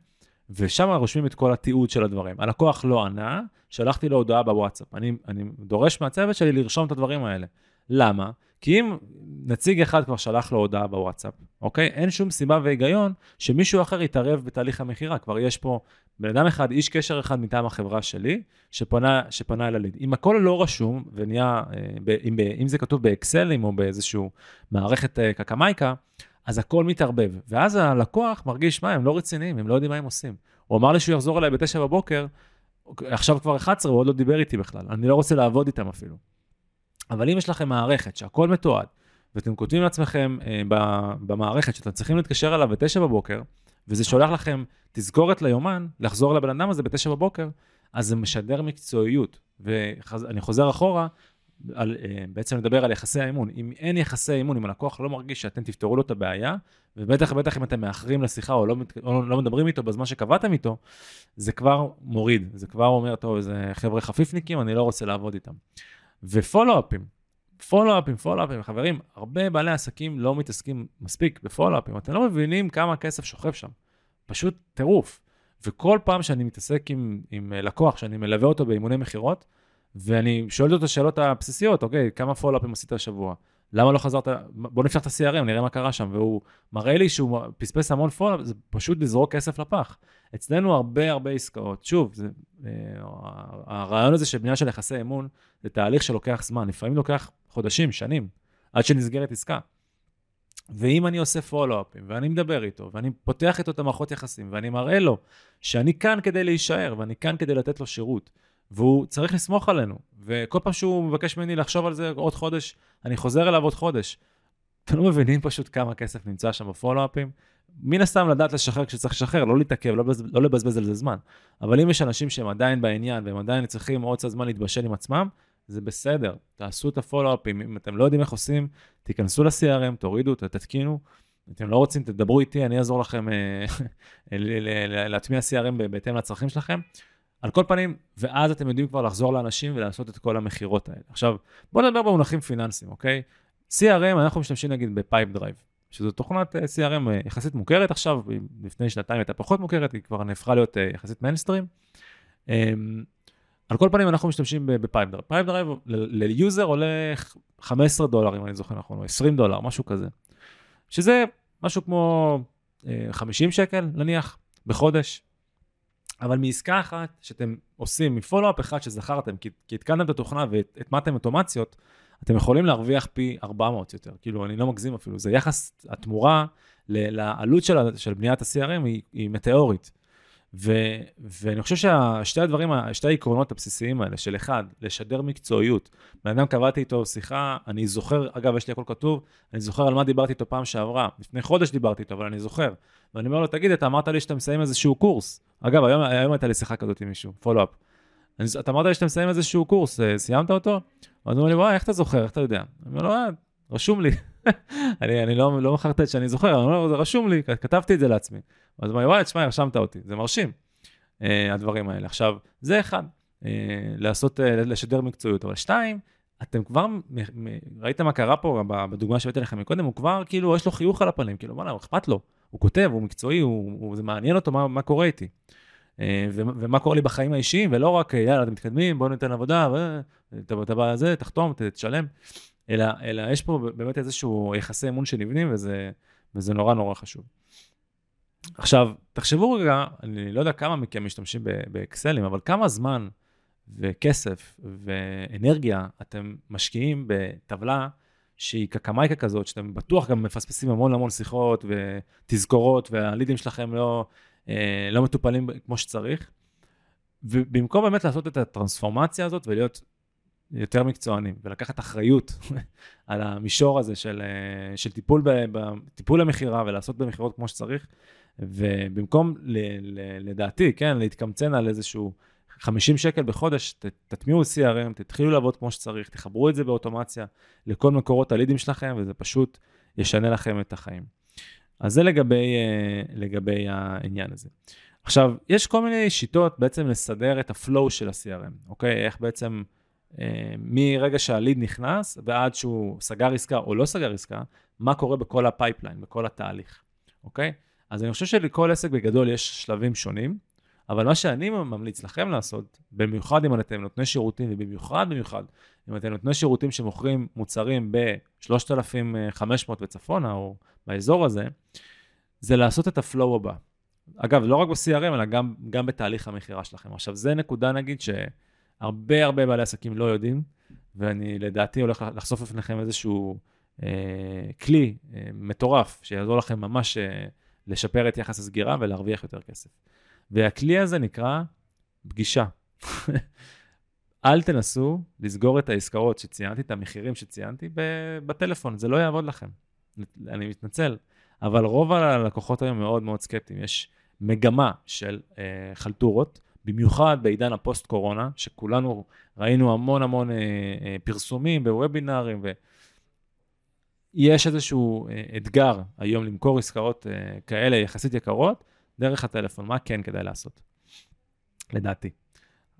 ושם רושמים את כל התיעוד של הדברים. הלקוח לא ענה, שלחתי לו הודעה בוואטסאפ. אני, אני דורש מהצוות שלי לרשום את הדברים האלה. למה? כי אם נציג אחד כבר שלח לו הודעה בוואטסאפ, אוקיי? אין שום סיבה והיגיון שמישהו אחר יתערב בתהליך המכירה. כבר יש פה בן אדם אחד, איש קשר אחד מטעם החברה שלי, שפונה, שפנה אל הליד. אם הכל לא רשום ונהיה, אה, אם, אם זה כתוב באקסלים או באיזושהי מערכת אה, קקמייקה, אז הכל מתערבב. ואז הלקוח מרגיש, מה, הם לא רציניים, הם לא יודעים מה הם עושים. הוא אמר לי שהוא יחזור אליי בתשע בבוקר, עכשיו כבר 11, הוא עוד לא דיבר איתי בכלל, אני לא רוצה לעבוד איתם אפילו. אבל אם יש לכם מערכת שהכל מתועד, ואתם כותבים לעצמכם אה, במערכת שאתם צריכים להתקשר אליו בתשע בבוקר, וזה שולח לכם תזכורת ליומן, לחזור לבן אדם הזה בתשע בבוקר, אז זה משדר מקצועיות. ואני חוזר אחורה, על, אה, בעצם לדבר על יחסי האמון. אם אין יחסי אמון, אם הלקוח לא מרגיש שאתם תפתרו לו את הבעיה, ובטח ובטח אם אתם מאחרים לשיחה או לא, או לא מדברים איתו בזמן שקבעתם איתו, זה כבר מוריד, זה כבר אומר, טוב, זה חבר'ה חפיפניקים, אני לא רוצה לעבוד איתם. ופולו-אפים, פולו-אפים, פולו-אפים, חברים, הרבה בעלי עסקים לא מתעסקים מספיק בפולו-אפים, אתם לא מבינים כמה כסף שוכב שם. פשוט טירוף. וכל פעם שאני מתעסק עם, עם לקוח, שאני מלווה אותו באימוני מכירות, ואני שואל אותו השאלות הבסיסיות, אוקיי, כמה פולו-אפים עשית השבוע? למה לא חזרת? בוא נפתח את ה-CRM, נראה מה קרה שם. והוא מראה לי שהוא פספס המון פולו, זה פשוט לזרוק כסף לפח. אצלנו הרבה הרבה עסקאות. שוב, זה, אה, הרעיון הזה של בנייה של יחסי אמון, זה תהליך שלוקח זמן, לפעמים לוקח חודשים, שנים, עד שנסגרת עסקה. ואם אני עושה פולו-אפים, ואני מדבר איתו, ואני פותח איתו את המערכות יחסים, ואני מראה לו שאני כאן כדי להישאר, ואני כאן כדי לתת לו שירות, והוא צריך לסמוך עלינו, וכל פעם שהוא מבקש ממני לחשוב על זה עוד חודש, אני חוזר אליו עוד חודש. אתם לא מבינים פשוט כמה כסף נמצא שם בפולו-אפים? מן הסתם לדעת לשחרר כשצריך לשחרר, לא להתעכב, לא, לא לבזבז על זה זמן. אבל אם יש אנשים שהם עדיין בעניין, והם עדיין צריכים עוד קצת זמן להתבשל עם עצמם, זה בסדר, תעשו את הפולו-אפים, אם אתם לא יודעים איך עושים, תיכנסו ל-CRM, תורידו, תתקינו, אם אתם לא רוצים, תדברו איתי, אני אעזור לכם אה, להטמיע CRM בהתאם לצרכים שלכם. על כל פנים, ואז אתם יודעים כבר לחזור לאנשים ולעשות את כל המכירות האלה. עכשיו, בואו נדבר במונחים פיננסיים, אוקיי? CRM, אנחנו משתמשים נגיד ב-Pipedrive, שזו תוכנת אה, CRM אה, יחסית מוכרת עכשיו, לפני שנתיים הייתה פחות מוכרת, היא כבר נהפכה להיות יחסית מיינסטרים. אמ, על כל פנים, אנחנו משתמשים ב-Pipedrive. Pipedrive ל-user עולה 15 דולר, אם אני זוכר נכון, או 20 דולר, משהו כזה. שזה משהו כמו 50 שקל, נניח, בחודש. אבל מעסקה אחת שאתם עושים, מ-follow-up אחד שזכרתם, כי, התקנתם את התוכנה והטמעתם אוטומציות, אתם יכולים להרוויח פי 400 יותר. כאילו, אני לא מגזים אפילו, זה יחס, התמורה לעלות של, של בניית ה-CRM היא, היא מטאורית. ו, ואני חושב ששתי הדברים, שתי העקרונות הבסיסיים האלה, של אחד, לשדר מקצועיות. בן אדם קבעתי איתו שיחה, אני זוכר, אגב, יש לי הכל כתוב, אני זוכר על מה דיברתי איתו פעם שעברה. לפני חודש דיברתי איתו, אבל אני זוכר. ואני אומר לו, תגיד, אתה אמרת לי שאתה מסיים איזשהו קורס. אגב, היום, היום הייתה לי שיחה כזאת עם מישהו, פולו-אפ. אתה אמרת לי שאתה מסיים איזשהו קורס, אה, סיימת אותו? אז הוא אומר לי, וואי, איך אתה זוכר, איך אתה יודע? אני אומר לו, אה, רשום לי. אני, אני לא, לא מחרטט שאני זוכר, אני אומר זה רשום לי, כתבתי את זה לעצמי. אז הוא אומר וואי, תשמע, רשמת אותי, זה מרשים, uh, הדברים האלה. עכשיו, זה אחד, uh, לעשות, uh, לשדר מקצועיות, אבל שתיים, אתם כבר, ראיתם מה קרה פה בדוגמה שהבאתי לכם מקודם, הוא כבר, כאילו, יש לו חיוך על הפנים, כאילו, וואלה, אכפת לו, הוא כותב, הוא מקצועי, הוא, הוא, זה מעניין אותו מה, מה קורה איתי. ומה קורה לי בחיים האישיים, ולא רק, יאללה, אתם מתקדמים, בואו ניתן עבודה, ואתה בא לזה, תחתום, תשלם. אלא, אלא יש פה באמת איזשהו יחסי אמון שנבנים, וזה, וזה נורא נורא חשוב. עכשיו, תחשבו רגע, אני לא יודע כמה מכם משתמשים באקסלים, אבל כמה זמן וכסף ואנרגיה אתם משקיעים בטבלה שהיא קקמייקה כזאת, שאתם בטוח גם מפספסים המון המון שיחות ותזכורות, והלידים שלכם לא, אה, לא מטופלים כמו שצריך. ובמקום באמת לעשות את הטרנספורמציה הזאת ולהיות יותר מקצוענים, ולקחת אחריות על המישור הזה של, אה, של טיפול, טיפול למכירה ולעשות במכירות כמו שצריך, ובמקום, ל, ל, לדעתי, כן, להתקמצן על איזשהו 50 שקל בחודש, ת, תטמיעו CRM, תתחילו לעבוד כמו שצריך, תחברו את זה באוטומציה לכל מקורות הלידים שלכם, וזה פשוט ישנה לכם את החיים. אז זה לגבי, אה, לגבי העניין הזה. עכשיו, יש כל מיני שיטות בעצם לסדר את ה-flow של ה-CRM, אוקיי? איך בעצם... אה, מרגע שהליד נכנס ועד שהוא סגר עסקה או לא סגר עסקה, מה קורה בכל ה-pipeline, בכל התהליך, אוקיי? אז אני חושב שלכל עסק בגדול יש שלבים שונים, אבל מה שאני ממליץ לכם לעשות, במיוחד אם אתם נותני שירותים, ובמיוחד במיוחד אם אתם נותני שירותים שמוכרים מוצרים ב-3,500 וצפונה, או באזור הזה, זה לעשות את הפלואו הבא. אגב, לא רק ב-CRM, אלא גם, גם בתהליך המכירה שלכם. עכשיו, זה נקודה, נגיד, ש... הרבה הרבה בעלי עסקים לא יודעים, ואני לדעתי הולך לחשוף בפניכם איזשהו אה, כלי אה, מטורף, שיעזור לכם ממש אה, לשפר את יחס הסגירה ולהרוויח יותר כסף. והכלי הזה נקרא פגישה. אל תנסו לסגור את העסקאות שציינתי, את המחירים שציינתי, בטלפון, זה לא יעבוד לכם. אני מתנצל, אבל רוב הלקוחות היום מאוד מאוד סקפטיים. יש מגמה של אה, חלטורות, במיוחד בעידן הפוסט-קורונה, שכולנו ראינו המון המון אה, אה, פרסומים בוובינארים, ויש איזשהו אה, אתגר היום למכור עסקאות אה, כאלה יחסית יקרות, דרך הטלפון. מה כן כדאי לעשות? לדעתי.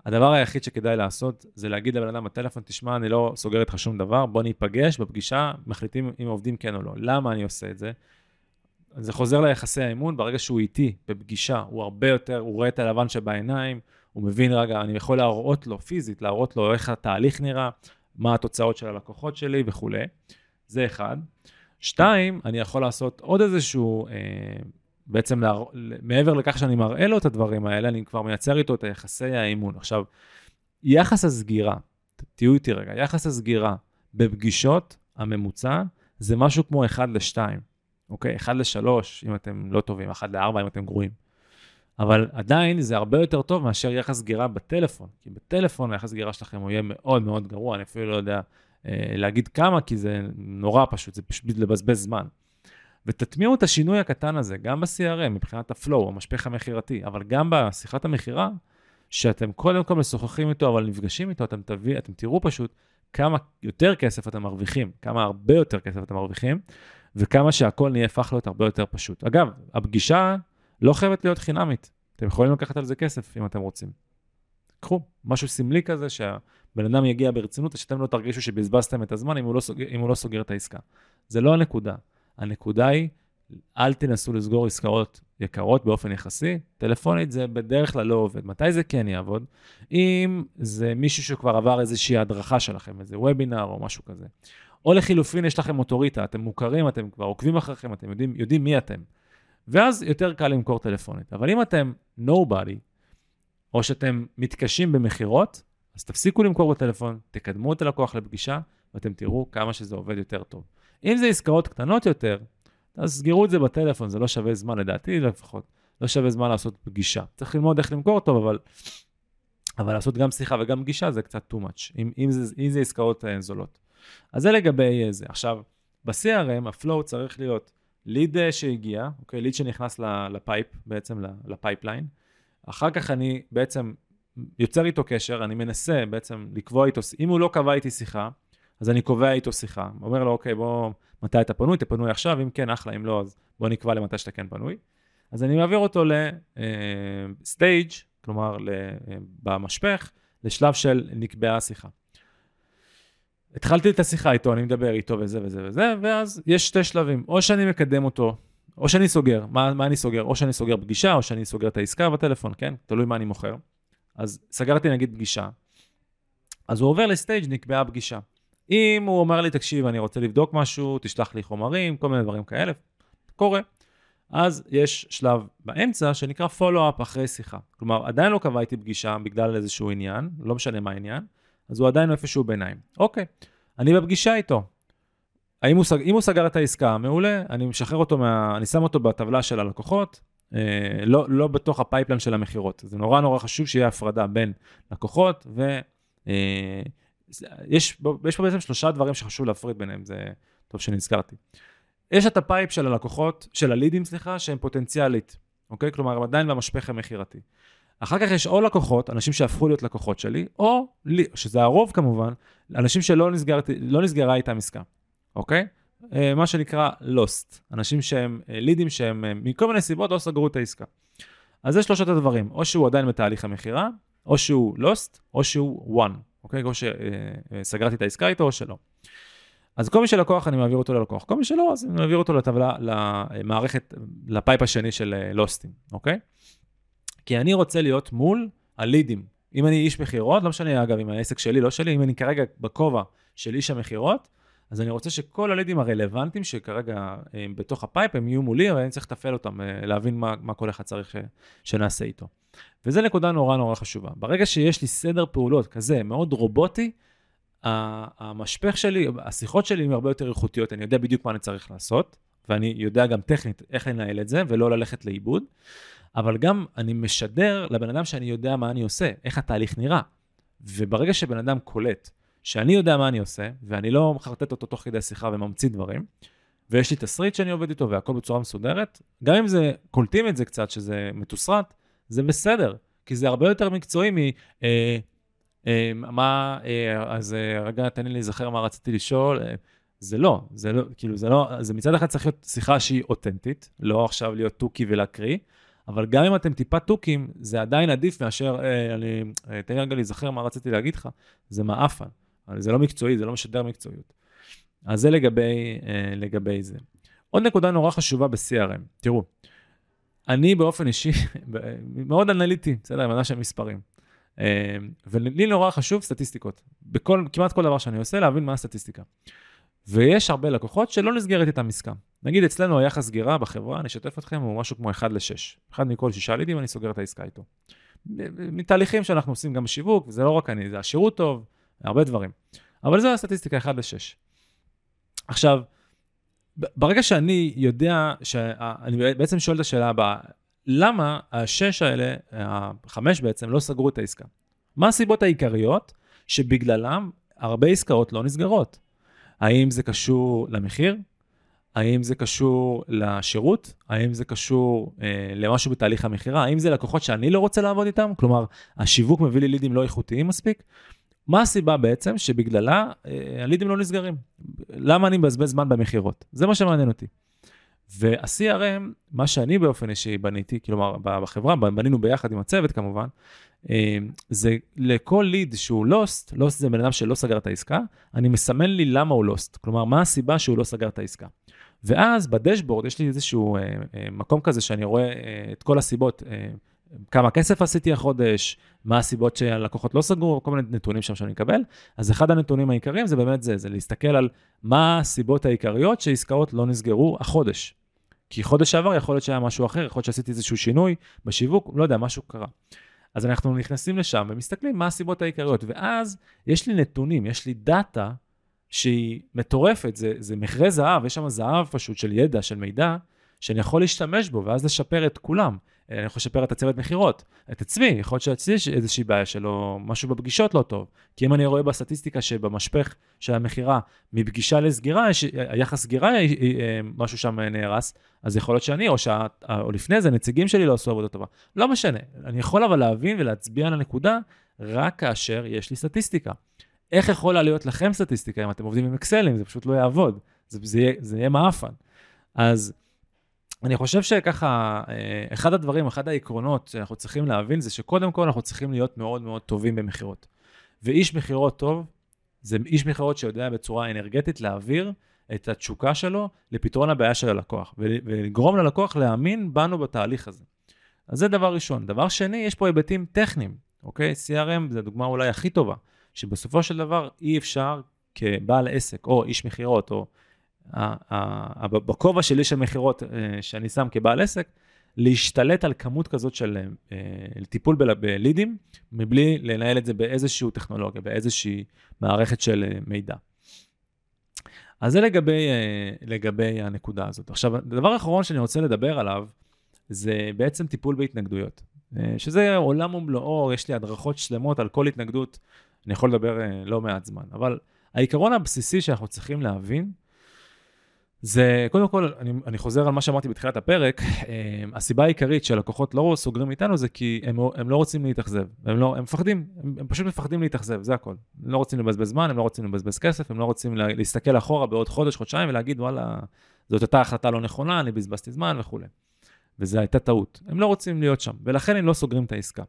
הדבר היחיד שכדאי לעשות זה להגיד לבן אדם בטלפון, תשמע, אני לא סוגר איתך שום דבר, בוא ניפגש בפגישה, מחליטים אם עובדים כן או לא. למה אני עושה את זה? זה חוזר ליחסי האמון, ברגע שהוא איתי בפגישה, הוא הרבה יותר, הוא רואה את הלבן שבעיניים, הוא מבין, רגע, אני יכול להראות לו פיזית, להראות לו איך התהליך נראה, מה התוצאות של הלקוחות שלי וכולי. זה אחד. שתיים, אני יכול לעשות עוד איזשהו, אה, בעצם לה, מעבר לכך שאני מראה לו את הדברים האלה, אני כבר מייצר איתו את יחסי האמון. עכשיו, יחס הסגירה, תהיו איתי רגע, יחס הסגירה בפגישות הממוצע זה משהו כמו 1 ל-2. אוקיי? 1 ל-3 אם אתם לא טובים, 1 ל-4 אם אתם גרועים. אבל עדיין זה הרבה יותר טוב מאשר יחס סגירה בטלפון, כי בטלפון היחס סגירה שלכם הוא יהיה מאוד מאוד גרוע, אני אפילו לא יודע אה, להגיד כמה, כי זה נורא פשוט, זה פשוט לבזבז זמן. ותטמיעו את השינוי הקטן הזה, גם ב-CRM, מבחינת הפלואו, המשפך המכירתי, אבל גם בשיחת המכירה, שאתם קודם כל משוחחים איתו, אבל נפגשים איתו, אתם, תביא, אתם תראו פשוט כמה יותר כסף אתם מרוויחים, כמה הרבה יותר כסף אתם מרוויחים, וכמה שהכל נהיה הפך להיות הרבה יותר פשוט. אגב, הפגישה לא חייבת להיות חינמית, אתם יכולים לקחת על זה כסף אם אתם רוצים. קחו, משהו סמלי כזה שהבן אדם יגיע ברצינות, שאתם לא תרגישו שבזבזתם את הזמן אם הוא, לא סוגר, אם הוא לא סוגר את העסקה. זה לא הנקודה. הנקודה היא אל תנסו לסגור עסקאות יקרות באופן יחסי, טלפונית זה בדרך כלל לא עובד. מתי זה כן יעבוד? אם זה מישהו שכבר עבר איזושהי הדרכה שלכם, איזה וובינר או משהו כזה. או לחילופין, יש לכם אוטוריטה, אתם מוכרים, אתם כבר עוקבים אחריכם, אתם יודעים, יודעים מי אתם. ואז יותר קל למכור טלפונית. אבל אם אתם nobody, או שאתם מתקשים במכירות, אז תפסיקו למכור בטלפון, תקדמו את הלקוח לפגישה, ואתם תראו כמה שזה עובד יותר טוב. אם זה עסקאות קטנות יותר, אז סגרו את זה בטלפון, זה לא שווה זמן, לדעתי לפחות, לא שווה זמן לעשות פגישה. צריך ללמוד איך למכור טוב, אבל, אבל לעשות גם שיחה וגם פגישה זה קצת too much, אם, אם, זה, אם זה עסקאות uh, זולות. אז זה לגבי uh, זה. עכשיו, ב-CRM, הפלואו צריך להיות ליד אה, שהגיע, אוקיי, ליד שנכנס ל-pipe, בעצם ל-pipeline. אחר כך אני בעצם יוצר איתו קשר, אני מנסה בעצם לקבוע איתו, אם הוא לא קבע איתי שיחה, אז אני קובע איתו שיחה. אומר לו, אוקיי, בוא, מתי אתה פנוי? אתה פנוי עכשיו? אם כן, אחלה, אם לא, אז בוא נקבע למתי שאתה כן פנוי. אז אני מעביר אותו ל-stage, אה, כלומר, אה, במשפך, לשלב של נקבעה שיחה. התחלתי את השיחה איתו, אני מדבר איתו וזה וזה וזה, ואז יש שתי שלבים, או שאני מקדם אותו, או שאני סוגר. מה, מה אני סוגר? או שאני סוגר פגישה, או שאני סוגר את העסקה בטלפון, כן? תלוי מה אני מוכר. אז סגרתי נגיד פגישה, אז הוא עובר לסטייג' נקבעה פגישה. אם הוא אומר לי, תקשיב, אני רוצה לבדוק משהו, תשלח לי חומרים, כל מיני דברים כאלה, קורה. אז יש שלב באמצע שנקרא follow-up אחרי שיחה. כלומר, עדיין לא קבע איתי פגישה בגלל איזשהו עניין, לא משנה מה העניין, אז הוא עדיין איפשהו ביניים. אוקיי, אני בפגישה איתו. האם הוא, אם הוא סגר את העסקה, מעולה, אני משחרר אותו, מה, אני שם אותו בטבלה של הלקוחות, אה, לא, לא בתוך ה-pipeline של המכירות. זה נורא נורא חשוב שיהיה הפרדה בין לקוחות ו... אה, יש, יש פה בעצם שלושה דברים שחשוב להפריד ביניהם, זה טוב שנזכרתי. יש את ה-pipe של הלקוחות, של הלידים, סליחה, שהם פוטנציאלית, אוקיי? כלומר, הם עדיין במשפך המכירתי. אחר כך יש או לקוחות, אנשים שהפכו להיות לקוחות שלי, או, שזה הרוב כמובן, אנשים שלא נסגרתי, לא נסגרה איתם עסקה, אוקיי? אה, מה שנקרא lost, אנשים שהם לידים שהם אה, מכל מיני סיבות לא סגרו את העסקה. אז זה שלושת הדברים, או שהוא עדיין בתהליך המכירה, או שהוא lost, או שהוא one, אוקיי? או שסגרתי את העסקה איתו או שלא. אז כל מי שלקוח, אני מעביר אותו ללקוח. כל מי שלא, אז אני מעביר אותו לטבלה, למערכת, ל-pipe השני של lost ים, אוקיי? כי אני רוצה להיות מול הלידים. אם אני איש מכירות, לא משנה אגב אם העסק שלי, לא שלי, אם אני כרגע בכובע של איש המכירות, אז אני רוצה שכל הלידים הרלוונטיים שכרגע הם בתוך ה-pipe, הם יהיו מולי, ואני צריך לתפעל אותם, אה, להבין מה, מה כל אחד צריך ש, שנעשה איתו. וזו נקודה נורא נורא חשובה. ברגע שיש לי סדר פעולות כזה מאוד רובוטי, המשפך שלי, השיחות שלי הן הרבה יותר איכותיות, אני יודע בדיוק מה אני צריך לעשות, ואני יודע גם טכנית איך לנהל את זה, ולא ללכת לאיבוד, אבל גם אני משדר לבן אדם שאני יודע מה אני עושה, איך התהליך נראה. וברגע שבן אדם קולט שאני יודע מה אני עושה, ואני לא מחרטט אותו תוך כדי השיחה וממציא דברים, ויש לי תסריט שאני עובד איתו והכל בצורה מסודרת, גם אם זה, קולטים את זה קצת, שזה מתוסרט, זה בסדר, כי זה הרבה יותר מקצועי מ... אה, אה, מה, אה, אז אה, רגע, תן לי להיזכר מה רציתי לשאול. אה, זה לא, זה לא, כאילו, זה לא, זה מצד אחד צריך להיות שיחה שהיא אותנטית, לא עכשיו להיות תוכי ולהקריא, אבל גם אם אתם טיפה תוכים, זה עדיין עדיף מאשר, אה, אני, אה, תן לי רגע להיזכר מה רציתי להגיד לך, זה מעפן. זה לא מקצועי, זה לא משדר מקצועיות. אז זה לגבי, אה, לגבי זה. עוד נקודה נורא חשובה ב-CRM, תראו, אני באופן אישי מאוד אנליטי, בסדר, עם של מספרים. אה, ולי נורא חשוב סטטיסטיקות. בכל, כמעט כל דבר שאני עושה, להבין מה הסטטיסטיקה. ויש הרבה לקוחות שלא נסגרת איתם עסקה. נגיד אצלנו היחס סגירה בחברה, אני אשתף אתכם, הוא משהו כמו 1 ל-6. אחד מכל שישה לידים, אני סוגר את העסקה איתו. מתהליכים שאנחנו עושים גם בשיווק, וזה לא רק אני, זה השירות טוב, הרבה דברים. אבל זו הסטטיסטיקה 1 ל-6. עכשיו, ברגע שאני יודע, אני בעצם שואל את השאלה הבאה, למה השש האלה, החמש בעצם, לא סגרו את העסקה? מה הסיבות העיקריות שבגללם הרבה עסקאות לא נסגרות? האם זה קשור למחיר? האם זה קשור לשירות? האם זה קשור אה, למשהו בתהליך המכירה? האם זה לקוחות שאני לא רוצה לעבוד איתם? כלומר, השיווק מביא לי לידים לא איכותיים מספיק? מה הסיבה בעצם שבגללה אה, הלידים לא נסגרים? למה אני מבזבז זמן במכירות? זה מה שמעניין אותי. וה-CRM, מה שאני באופן אישי בניתי, כלומר בחברה, בנינו ביחד עם הצוות כמובן, אה, זה לכל ליד שהוא לוסט, לוסט זה בן אדם שלא סגר את העסקה, אני מסמן לי למה הוא לוסט, כלומר מה הסיבה שהוא לא סגר את העסקה. ואז בדשבורד יש לי איזשהו אה, אה, מקום כזה שאני רואה אה, את כל הסיבות, כמה כסף עשיתי החודש, מה הסיבות שהלקוחות לא סגרו, כל מיני נתונים שם שאני מקבל. אז אחד הנתונים העיקריים זה באמת זה, זה להסתכל על מה הסיבות העיקריות שעסקאות לא נסגרו החודש. כי חודש שעבר יכול להיות שהיה משהו אחר, יכול להיות שעשיתי איזשהו שינוי בשיווק, לא יודע, משהו קרה. אז אנחנו נכנסים לשם ומסתכלים מה הסיבות העיקריות, ואז יש לי נתונים, יש לי דאטה שהיא מטורפת, זה, זה מכרה זהב, יש שם זהב פשוט של ידע, של מידע, שאני יכול להשתמש בו, ואז לשפר את כולם. אני יכול לשפר את הצוות מכירות, את עצמי, יכול להיות שאצלי יש איזושהי בעיה שלו, משהו בפגישות לא טוב. כי אם אני רואה בסטטיסטיקה שבמשפך של המכירה, מפגישה לסגירה, יש, היחס סגירה, אה, משהו שם נהרס, אז יכול להיות שאני, או, שה, או לפני זה, נציגים שלי לא עשו עבודה טובה. לא משנה, אני יכול אבל להבין ולהצביע על הנקודה רק כאשר יש לי סטטיסטיקה. איך יכולה להיות לכם סטטיסטיקה אם אתם עובדים עם אקסלים? זה פשוט לא יעבוד, זה, זה, יהיה, זה יהיה מעפן. אז אני חושב שככה, אה, אחד הדברים, אחד העקרונות שאנחנו צריכים להבין זה שקודם כל אנחנו צריכים להיות מאוד מאוד טובים במכירות. ואיש מכירות טוב, זה איש מכירות שיודע בצורה אנרגטית להעביר את התשוקה שלו לפתרון הבעיה של הלקוח, ולגרום ללקוח להאמין בנו בתהליך הזה. אז זה דבר ראשון. דבר שני, יש פה היבטים טכניים, אוקיי? CRM זה הדוגמה אולי הכי טובה, שבסופו של דבר אי אפשר כבעל עסק, או איש מכירות, או בכובע שלי של מכירות אה, שאני שם כבעל עסק, להשתלט על כמות כזאת של אה, טיפול בלידים, מבלי לנהל את זה באיזושהי טכנולוגיה, באיזושהי מערכת של אה, מידע. אז זה לגבי, לגבי הנקודה הזאת. עכשיו, הדבר האחרון שאני רוצה לדבר עליו, זה בעצם טיפול בהתנגדויות. שזה עולם ומלואו, יש לי הדרכות שלמות על כל התנגדות, אני יכול לדבר לא מעט זמן. אבל העיקרון הבסיסי שאנחנו צריכים להבין, זה, קודם כל, אני, אני חוזר על מה שאמרתי בתחילת הפרק, אה, הסיבה העיקרית שלקוחות לא סוגרים איתנו זה כי הם, הם לא רוצים להתאכזב, הם, לא, הם מפחדים, הם, הם פשוט מפחדים להתאכזב, זה הכל. הם לא רוצים לבזבז זמן, הם לא רוצים לבזבז כסף, הם לא רוצים לה, להסתכל אחורה בעוד חודש, חודשיים ולהגיד, וואלה, זאת הייתה החלטה לא נכונה, אני בזבזתי זמן וכולי. וזו הייתה טעות. הם לא רוצים להיות שם, ולכן הם לא סוגרים את העסקה.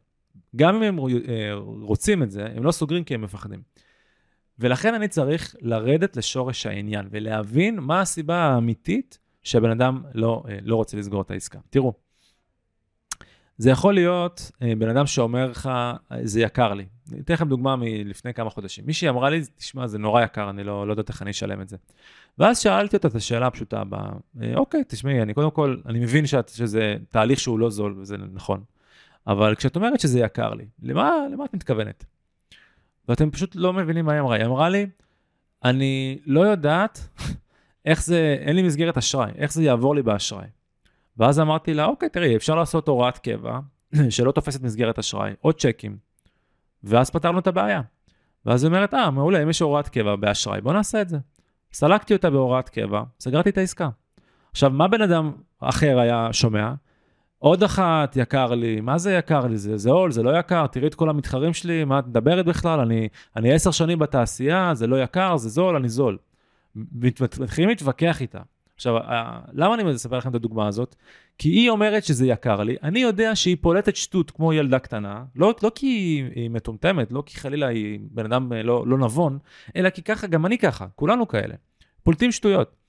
גם אם הם אה, רוצים את זה, הם לא סוגרים כי הם מפחדים. ולכן אני צריך לרדת לשורש העניין ולהבין מה הסיבה האמיתית שהבן אדם לא, אה, לא רוצה לסגור את העסקה. תראו, זה יכול להיות אה, בן אדם שאומר לך, זה יקר לי. אני אתן לכם דוגמה מלפני כמה חודשים. מישהי אמרה לי, תשמע, זה נורא יקר, אני לא, לא יודעת איך אני אשלם את זה. ואז שאלתי אותה את השאלה הפשוטה הבאה, אה, אוקיי, תשמעי, אני קודם כל, אני מבין שאת, שזה תהליך שהוא לא זול, וזה נכון. אבל כשאת אומרת שזה יקר לי, למה, למה את מתכוונת? ואתם פשוט לא מבינים מה היא אמרה. היא אמרה לי, אני לא יודעת איך זה, אין לי מסגרת אשראי, איך זה יעבור לי באשראי. ואז אמרתי לה, אוקיי, תראי, אפשר לעשות הוראת קבע שלא תופסת מסגרת אשראי, או צ'קים, ואז פתרנו את הבעיה. ואז היא אומרת, אה, מעולה, אם יש הוראת קבע באשראי, בוא נעשה את זה. סלקתי אותה בהוראת קבע, סגרתי את העסקה. עכשיו, מה בן אדם אחר היה שומע? עוד אחת, יקר לי, מה זה יקר לי? זה זול, זה לא יקר, תראי את כל המתחרים שלי, מה את מדברת בכלל? אני, עשר שנים בתעשייה, זה לא יקר, זה זול, אני זול. מתחילים להתווכח איתה. עכשיו, למה אני מספר לכם את הדוגמה הזאת? כי היא אומרת שזה יקר לי, אני יודע שהיא פולטת שטות כמו ילדה קטנה, לא, לא כי היא מטומטמת, לא כי חלילה היא בן אדם לא, לא נבון, אלא כי ככה, גם אני ככה, כולנו כאלה. פולטים שטויות.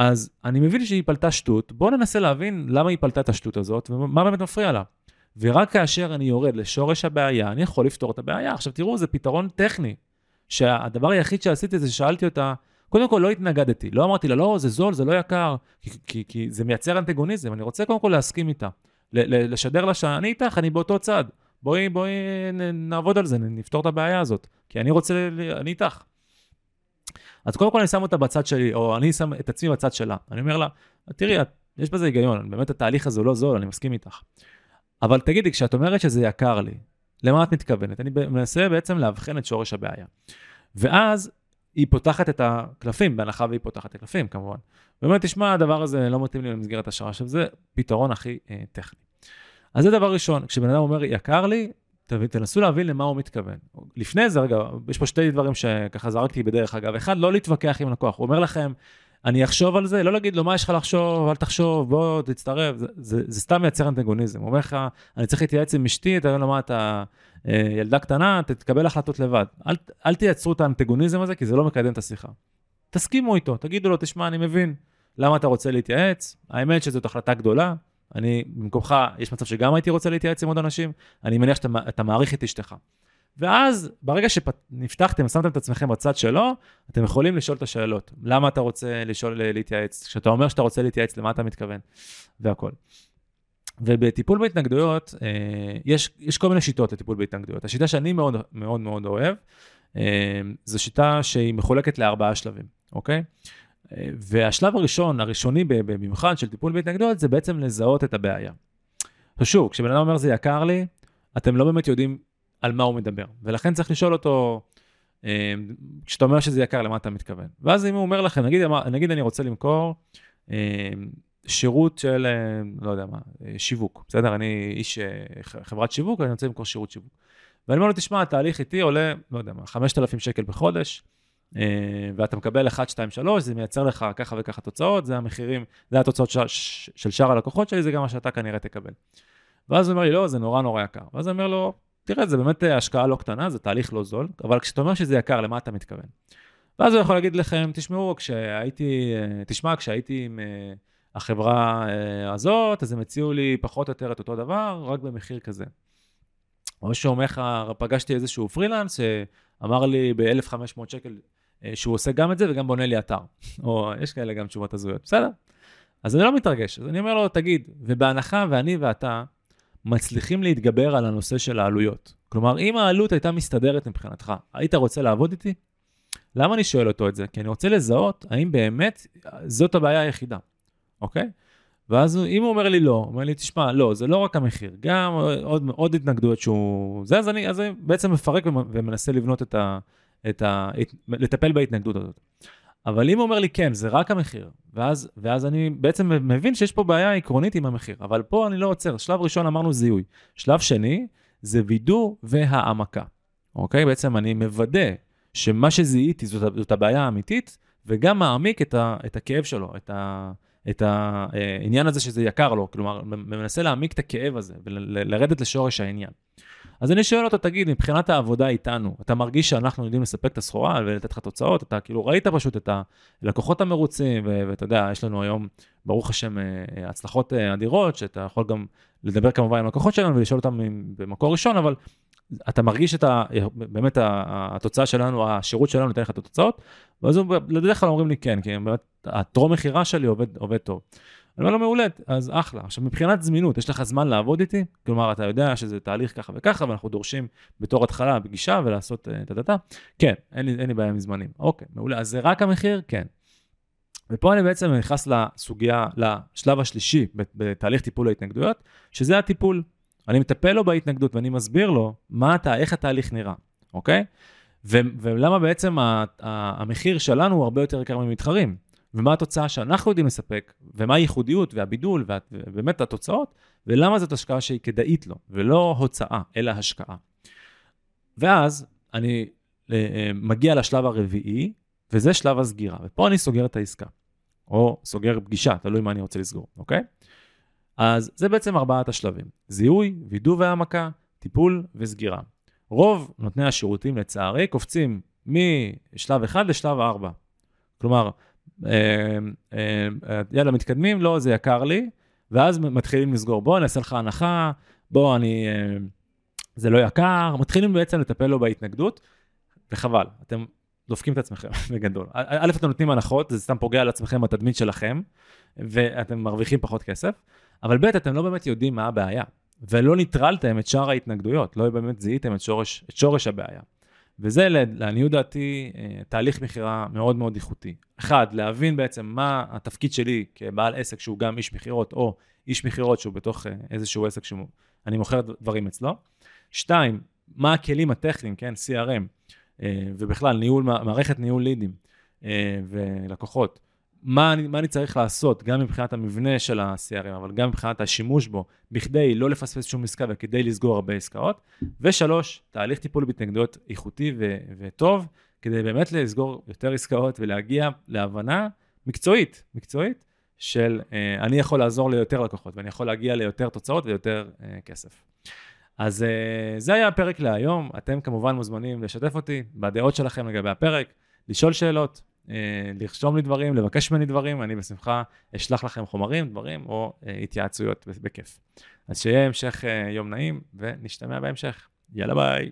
אז אני מבין שהיא פלטה שטות, בואו ננסה להבין למה היא פלטה את השטות הזאת ומה באמת מפריע לה. ורק כאשר אני יורד לשורש הבעיה, אני יכול לפתור את הבעיה. עכשיו תראו, זה פתרון טכני, שהדבר היחיד שעשיתי זה ששאלתי אותה, קודם כל לא התנגדתי, לא אמרתי לה, לא, זה זול, זה לא יקר, כי, כי, כי זה מייצר אנטגוניזם, אני רוצה קודם כל להסכים איתה. לשדר לה שאני איתך, אני באותו צד. בואי, בואי נעבוד על זה, נפתור את הבעיה הזאת, כי אני רוצה, אני איתך. אז קודם כל אני שם אותה בצד שלי, או אני שם את עצמי בצד שלה. אני אומר לה, תראי, יש בזה היגיון, באמת התהליך הזה הוא לא זול, אני מסכים איתך. אבל תגידי, כשאת אומרת שזה יקר לי, למה את מתכוונת? אני מנסה בעצם לאבחן את שורש הבעיה. ואז היא פותחת את הקלפים, בהנחה והיא פותחת את הקלפים כמובן. ואומרת, תשמע, הדבר הזה לא מתאים לי למסגרת השערה. עכשיו, זה פתרון הכי אה, טכני. אז זה דבר ראשון, כשבן אדם אומר, יקר לי, תנסו להבין למה הוא מתכוון. לפני זה, רגע, יש פה שתי דברים שככה זרקתי בדרך אגב. אחד, לא להתווכח עם לקוח. הוא אומר לכם, אני אחשוב על זה, לא להגיד לו, מה יש לך לחשוב, אל תחשוב, בוא, תצטרף. זה, זה, זה סתם מייצר אנטגוניזם. הוא אומר לך, אני צריך להתייעץ עם אשתי, אומר לו, מה אתה אה, ילדה קטנה, תקבל החלטות לבד. אל, אל תייצרו את האנטגוניזם הזה, כי זה לא מקדם את השיחה. תסכימו איתו, תגידו לו, תשמע, אני מבין. למה אתה רוצה להתייעץ? האמת שזאת החלטה גדולה. אני, במקומך, יש מצב שגם הייתי רוצה להתייעץ עם עוד אנשים, אני מניח שאתה מעריך את אשתך. ואז ברגע שנפתחתם, שמתם את עצמכם בצד שלו, אתם יכולים לשאול את השאלות. למה אתה רוצה לשאול להתייעץ? כשאתה אומר שאתה רוצה להתייעץ, למה אתה מתכוון? והכל. ובטיפול בהתנגדויות, אה, יש, יש כל מיני שיטות לטיפול בהתנגדויות. השיטה שאני מאוד מאוד מאוד אוהב, אה, זו שיטה שהיא מחולקת לארבעה שלבים, אוקיי? אה, והשלב הראשון, הראשוני במיוחד של טיפול בהתנגדויות, זה בעצם לזהות את הבעיה. שוב, כשבן אדם אומר זה יקר לי, אתם לא באמת יודעים על מה הוא מדבר, ולכן צריך לשאול אותו, כשאתה אומר שזה יקר, למה אתה מתכוון? ואז אם הוא אומר לכם, נגיד, נגיד אני רוצה למכור שירות של, לא יודע מה, שיווק, בסדר? אני איש חברת שיווק, אני רוצה למכור שירות שיווק. ואני אומר לו, תשמע, התהליך איתי עולה, לא יודע מה, 5,000 שקל בחודש, אה, ואתה מקבל 1, 2, 3, זה מייצר לך ככה וככה תוצאות, זה המחירים, זה התוצאות של, של שאר הלקוחות שלי, זה גם מה שאתה כנראה תקבל. ואז הוא אומר לי, לא, זה נורא נורא יקר. ואז אני אומר לו, תראה, זה באמת השקעה לא קטנה, זה תהליך לא זול, אבל כשאתה אומר שזה יקר, למה אתה מתכוון? ואז הוא יכול להגיד לכם, תשמעו, כשהייתי, אה, תשמע, כשהייתי עם אה, החברה הזאת, אז הם הציעו לי פחות או יותר את אותו דבר, רק במחיר כזה. או שאומר לך, פגשתי איזשהו פרילנס שאמר לי ב-1,500 שקל אה, שהוא עושה גם את זה וגם בונה לי אתר. או יש כאלה גם תשובות הזויות, בסדר. אז אני לא מתרגש, אז אני אומר לו, תגיד, ובהנחה ואני ואתה מצליחים להתגבר על הנושא של העלויות. כלומר, אם העלות הייתה מסתדרת מבחינתך, היית רוצה לעבוד איתי? למה אני שואל אותו את זה? כי אני רוצה לזהות האם באמת זאת הבעיה היחידה, אוקיי? ואז אם הוא אומר לי לא, הוא אומר לי, תשמע, לא, זה לא רק המחיר, גם עוד, עוד התנגדויות שהוא... זה, אז אני, אז אני בעצם מפרק ומנסה לבנות את ה... את ה... לטפל בהתנגדות הזאת. אבל אם הוא אומר לי, כן, זה רק המחיר, ואז, ואז אני בעצם מבין שיש פה בעיה עקרונית עם המחיר, אבל פה אני לא עוצר. שלב ראשון אמרנו זיהוי. שלב שני זה וידוא והעמקה, אוקיי? בעצם אני מוודא שמה שזיהיתי זאת, זאת הבעיה האמיתית, וגם מעמיק את, ה, את הכאב שלו, את ה... את העניין הזה שזה יקר לו, כלומר, מנסה להעמיק את הכאב הזה ולרדת לשורש העניין. אז אני שואל אותו, תגיד, מבחינת העבודה איתנו, אתה מרגיש שאנחנו יודעים לספק את הסחורה ולתת לך תוצאות? אתה כאילו ראית פשוט את הלקוחות המרוצים, ואתה יודע, יש לנו היום, ברוך השם, אה, הצלחות אה, אדירות, שאתה יכול גם לדבר כמובן עם לקוחות שלנו ולשאול אותם במקור ראשון, אבל אתה מרגיש את ה... באמת התוצאה שלנו, השירות שלנו נותן לך את התוצאות, ואז בדרך כלל אומרים לי כן, כי באמת הטרום מכירה שלי עובד, עובד טוב. אני אומר לו מעולה, אז אחלה. עכשיו מבחינת זמינות, יש לך זמן לעבוד איתי? כלומר, אתה יודע שזה תהליך ככה וככה, ואנחנו דורשים בתור התחלה פגישה ולעשות את הדאטה? כן, אין לי, אין לי בעיה עם זמנים. אוקיי, מעולה. אז זה רק המחיר? כן. ופה אני בעצם נכנס לסוגיה, לשלב השלישי בתהליך טיפול ההתנגדויות, שזה הטיפול. אני מטפל לו בהתנגדות ואני מסביר לו מה אתה, איך התהליך נראה, אוקיי? ו- ולמה בעצם ה- ה- המחיר שלנו הוא הרבה יותר יקר ממתחרים, ומה התוצאה שאנחנו יודעים לספק, ומה הייחודיות והבידול ובאמת התוצאות, ולמה זאת השקעה שהיא כדאית לו, ולא הוצאה, אלא השקעה. ואז אני אה, מגיע לשלב הרביעי, וזה שלב הסגירה, ופה אני סוגר את העסקה, או סוגר פגישה, תלוי מה אני רוצה לסגור, אוקיי? אז זה בעצם ארבעת השלבים, זיהוי, וידוא והעמקה, טיפול וסגירה. רוב נותני השירותים לצערי קופצים משלב 1 לשלב 4. כלומר, אה, אה, יאללה, מתקדמים, לא, זה יקר לי, ואז מתחילים לסגור, בוא, אני אעשה לך הנחה, בוא, אני... אה, זה לא יקר, מתחילים בעצם לטפל לו בהתנגדות, וחבל, אתם דופקים את עצמכם בגדול. א', אתם נותנים הנחות, זה סתם פוגע על עצמכם בתדמית שלכם, ואתם מרוויחים פחות כסף, אבל ב', אתם לא באמת יודעים מה הבעיה, ולא ניטרלתם את שאר ההתנגדויות, לא באמת זיהיתם את שורש, את שורש הבעיה. וזה לעניות דעתי אה, תהליך מכירה מאוד מאוד איכותי. אחד, להבין בעצם מה התפקיד שלי כבעל עסק שהוא גם איש מכירות, או איש מכירות שהוא בתוך אה, איזשהו עסק שאני מוכר דברים אצלו. שתיים, מה הכלים הטכניים, כן, CRM, אה, ובכלל ניהול, מערכת ניהול לידים ולקוחות. מה מה אני צריך לעשות, גם מבחינת המבנה של ה-CRM, אבל גם מבחינת השימוש בו, בכדי לא לפספס שום עסקה וכדי לסגור הרבה עסקאות. ושלוש, תהליך טיפול בהתנגדויות איכותי ו- וטוב, כדי באמת לסגור יותר עסקאות ולהגיע להבנה מקצועית, מקצועית, של אה, אני יכול לעזור ליותר לקוחות ואני יכול להגיע ליותר תוצאות ויותר אה, כסף. אז אה, זה היה הפרק להיום, אתם כמובן מוזמנים לשתף אותי בדעות שלכם לגבי הפרק, לשאול שאלות, לרשום לי דברים, לבקש ממני דברים, אני בשמחה אשלח לכם חומרים, דברים או אה, התייעצויות בכיף. אז שיהיה המשך אה, יום נעים ונשתמע בהמשך. יאללה ביי.